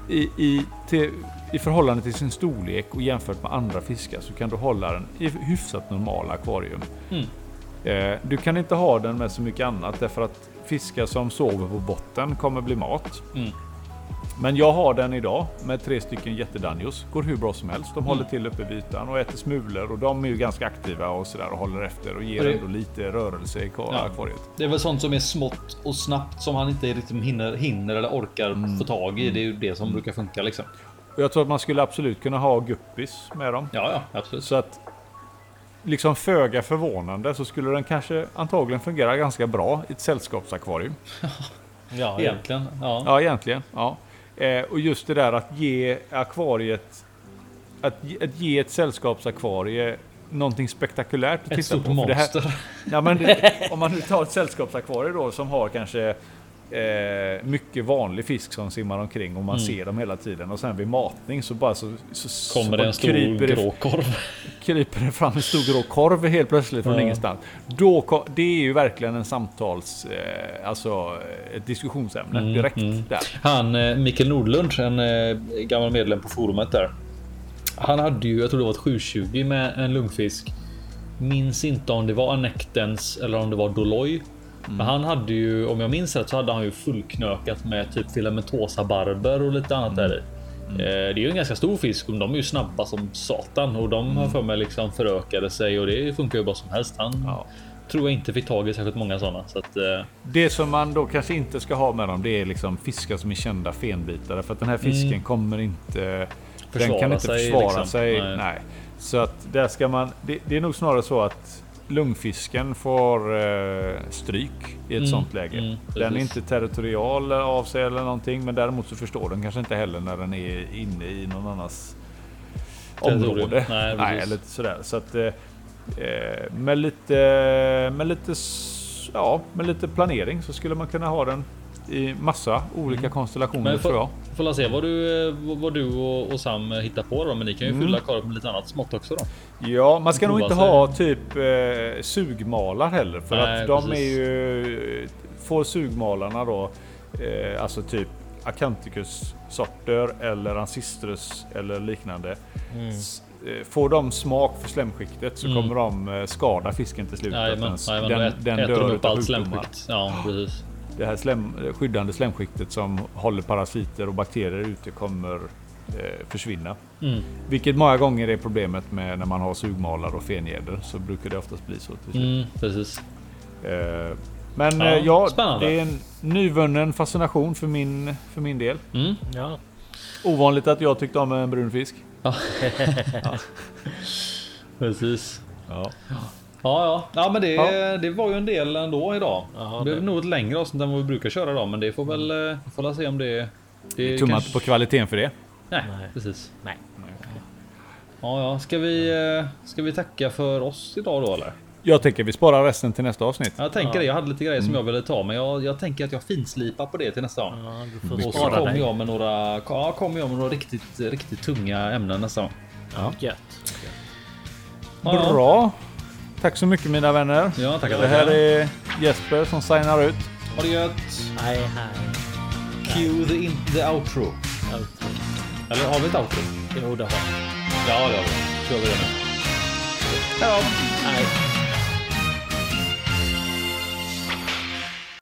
I, i, till, I förhållande till sin storlek och jämfört med andra fiskar så kan du hålla den i hyfsat normala akvarium. Mm. Eh, du kan inte ha den med så mycket annat därför att fiskar som sover på botten kommer bli mat. Mm. Men jag har den idag med tre stycken jättedanjos. Går hur bra som helst. De håller till uppe vid ytan och äter smulor och de är ju ganska aktiva och sådär och håller efter och ger Och det- ändå lite rörelse i Ja. akvariet. Det är väl sånt som är smått och snabbt som han inte riktigt hinner, hinner eller orkar Mm. få tag i. Det är ju det som brukar funka liksom. Och jag tror att man skulle absolut kunna ha guppis med dem. Ja, ja, absolut. Så att liksom föga förvånande så skulle den kanske antagligen fungera ganska bra i ett sällskapsakvarium. Ja, Egentligen. Ja. Ja, egentligen. Ja. Eh, och just det där att ge akvariet... Att, ge- att ge ett sällskapsakvarie någonting spektakulärt att Ett titta stort på. Det här- monster. Ja, men det, om man nu tar ett sällskapsakvarie då som har kanske eh, mycket vanlig fisk som simmar omkring och man ser dem hela tiden och sen vid matning så bara så, så Kommer så en stor kryper grå korv. kryper det fram en stor grå korv helt plötsligt från Ja. ingenstans. Då, det är ju verkligen en samtals... Eh, alltså ett diskussionsämne Mm, direkt mm. där. Han eh, Mikael Nordlund, en eh, gammal medlem på forumet där. Han hade ju, jag tror det var ett 720 med en lungfisk. Minns inte om det var Anectens eller om det var Doloy. Men han hade ju, om jag minns rätt, så hade han ju fullknökat med typ filamentosa barber och lite annat där i. Eh, Det är ju en ganska stor fisk och de är ju snabba som satan och de har för mig liksom förökade sig och det funkar ju bra som helst. Han Ja. tror jag inte fick tag i särskilt många sådana så att eh, Det som man då kanske inte ska ha med dem, det är liksom fiskar som är kända fenbitare. För att den här fisken kommer inte... den Försvara kan inte sig, försvara liksom. sig. Nej. Nej. Så att där ska man... Det, det är nog snarare så att lungfisken får eh, stryk i ett Mm, sånt läge. mm, den är inte territorial av sig eller någonting men däremot så förstår den kanske inte heller när den är inne i någon annans område. Nej, precis. eller sådär. Så att, eh, eh, med, lite, med, lite, ja, med lite planering så skulle man kunna ha den i massa olika konstellationer Mm. Men tror får, jag. får la se vad du, eh, vad du och, och Sam hittar på då. Men ni kan ju Mm. fylla korven med lite annat smått också då. Ja, man ska nog inte sig. ha typ eh, sugmalar heller. För Nej, att de precis. är ju... Får sugmalarna då, eh, alltså typ Acanthicus sorter eller Ancistrus eller liknande. S- eh, Får de smak för slemskiktet så Mm. kommer de eh, skada fisken till slut. Jajamän, den, den, den dör upp allt sjukdomar. slemskikt. Ja, precis. Det här slem, skyddande slemskiktet som håller parasiter och bakterier ute kommer eh, försvinna. Mm. Vilket många gånger är problemet med när man har sugmalar och fengädor. Så brukar det oftast bli så till. Mm, precis. Eh, Men Ja, ja, ja spännande. det är en nyvunnen fascination för min, för min del. Mm. Ja. Ovanligt att jag tyckte om en brun fisk. Precis. Ja. Ja, ja. ja men det, Ja. det var ju en del ändå idag. Ja, det blev det- nog ett längre avsnitt än vad vi brukar köra idag. Men det får väl, eh, får väl se om det... det Tummar kanske- på kvaliteten för det. Nej, Nej. precis. Nej. Ja, ja. Ska vi, eh, ska vi tacka för oss idag då eller? Jag tänker vi sparar resten till nästa avsnitt. Jag tänker det. Jag hade lite grejer Mm. som jag ville ta, men jag, jag tänker att jag finslipar på det till nästa gång. Ja, Och så kommer jag med några, ja, kommer jag med några riktigt, riktigt tunga ämnen nästa gång. Ja. Gött. Ja, ja. Bra! Tack så mycket mina vänner. Ja, tackar, Det här tackar. är Jesper som signar ut. Ha det gött. Hej hej. Cue the, in, the outro. Outro. Eller har vi ett outro? Jo det har jag. Ja, det har vi. Kör vi det nu. Hej.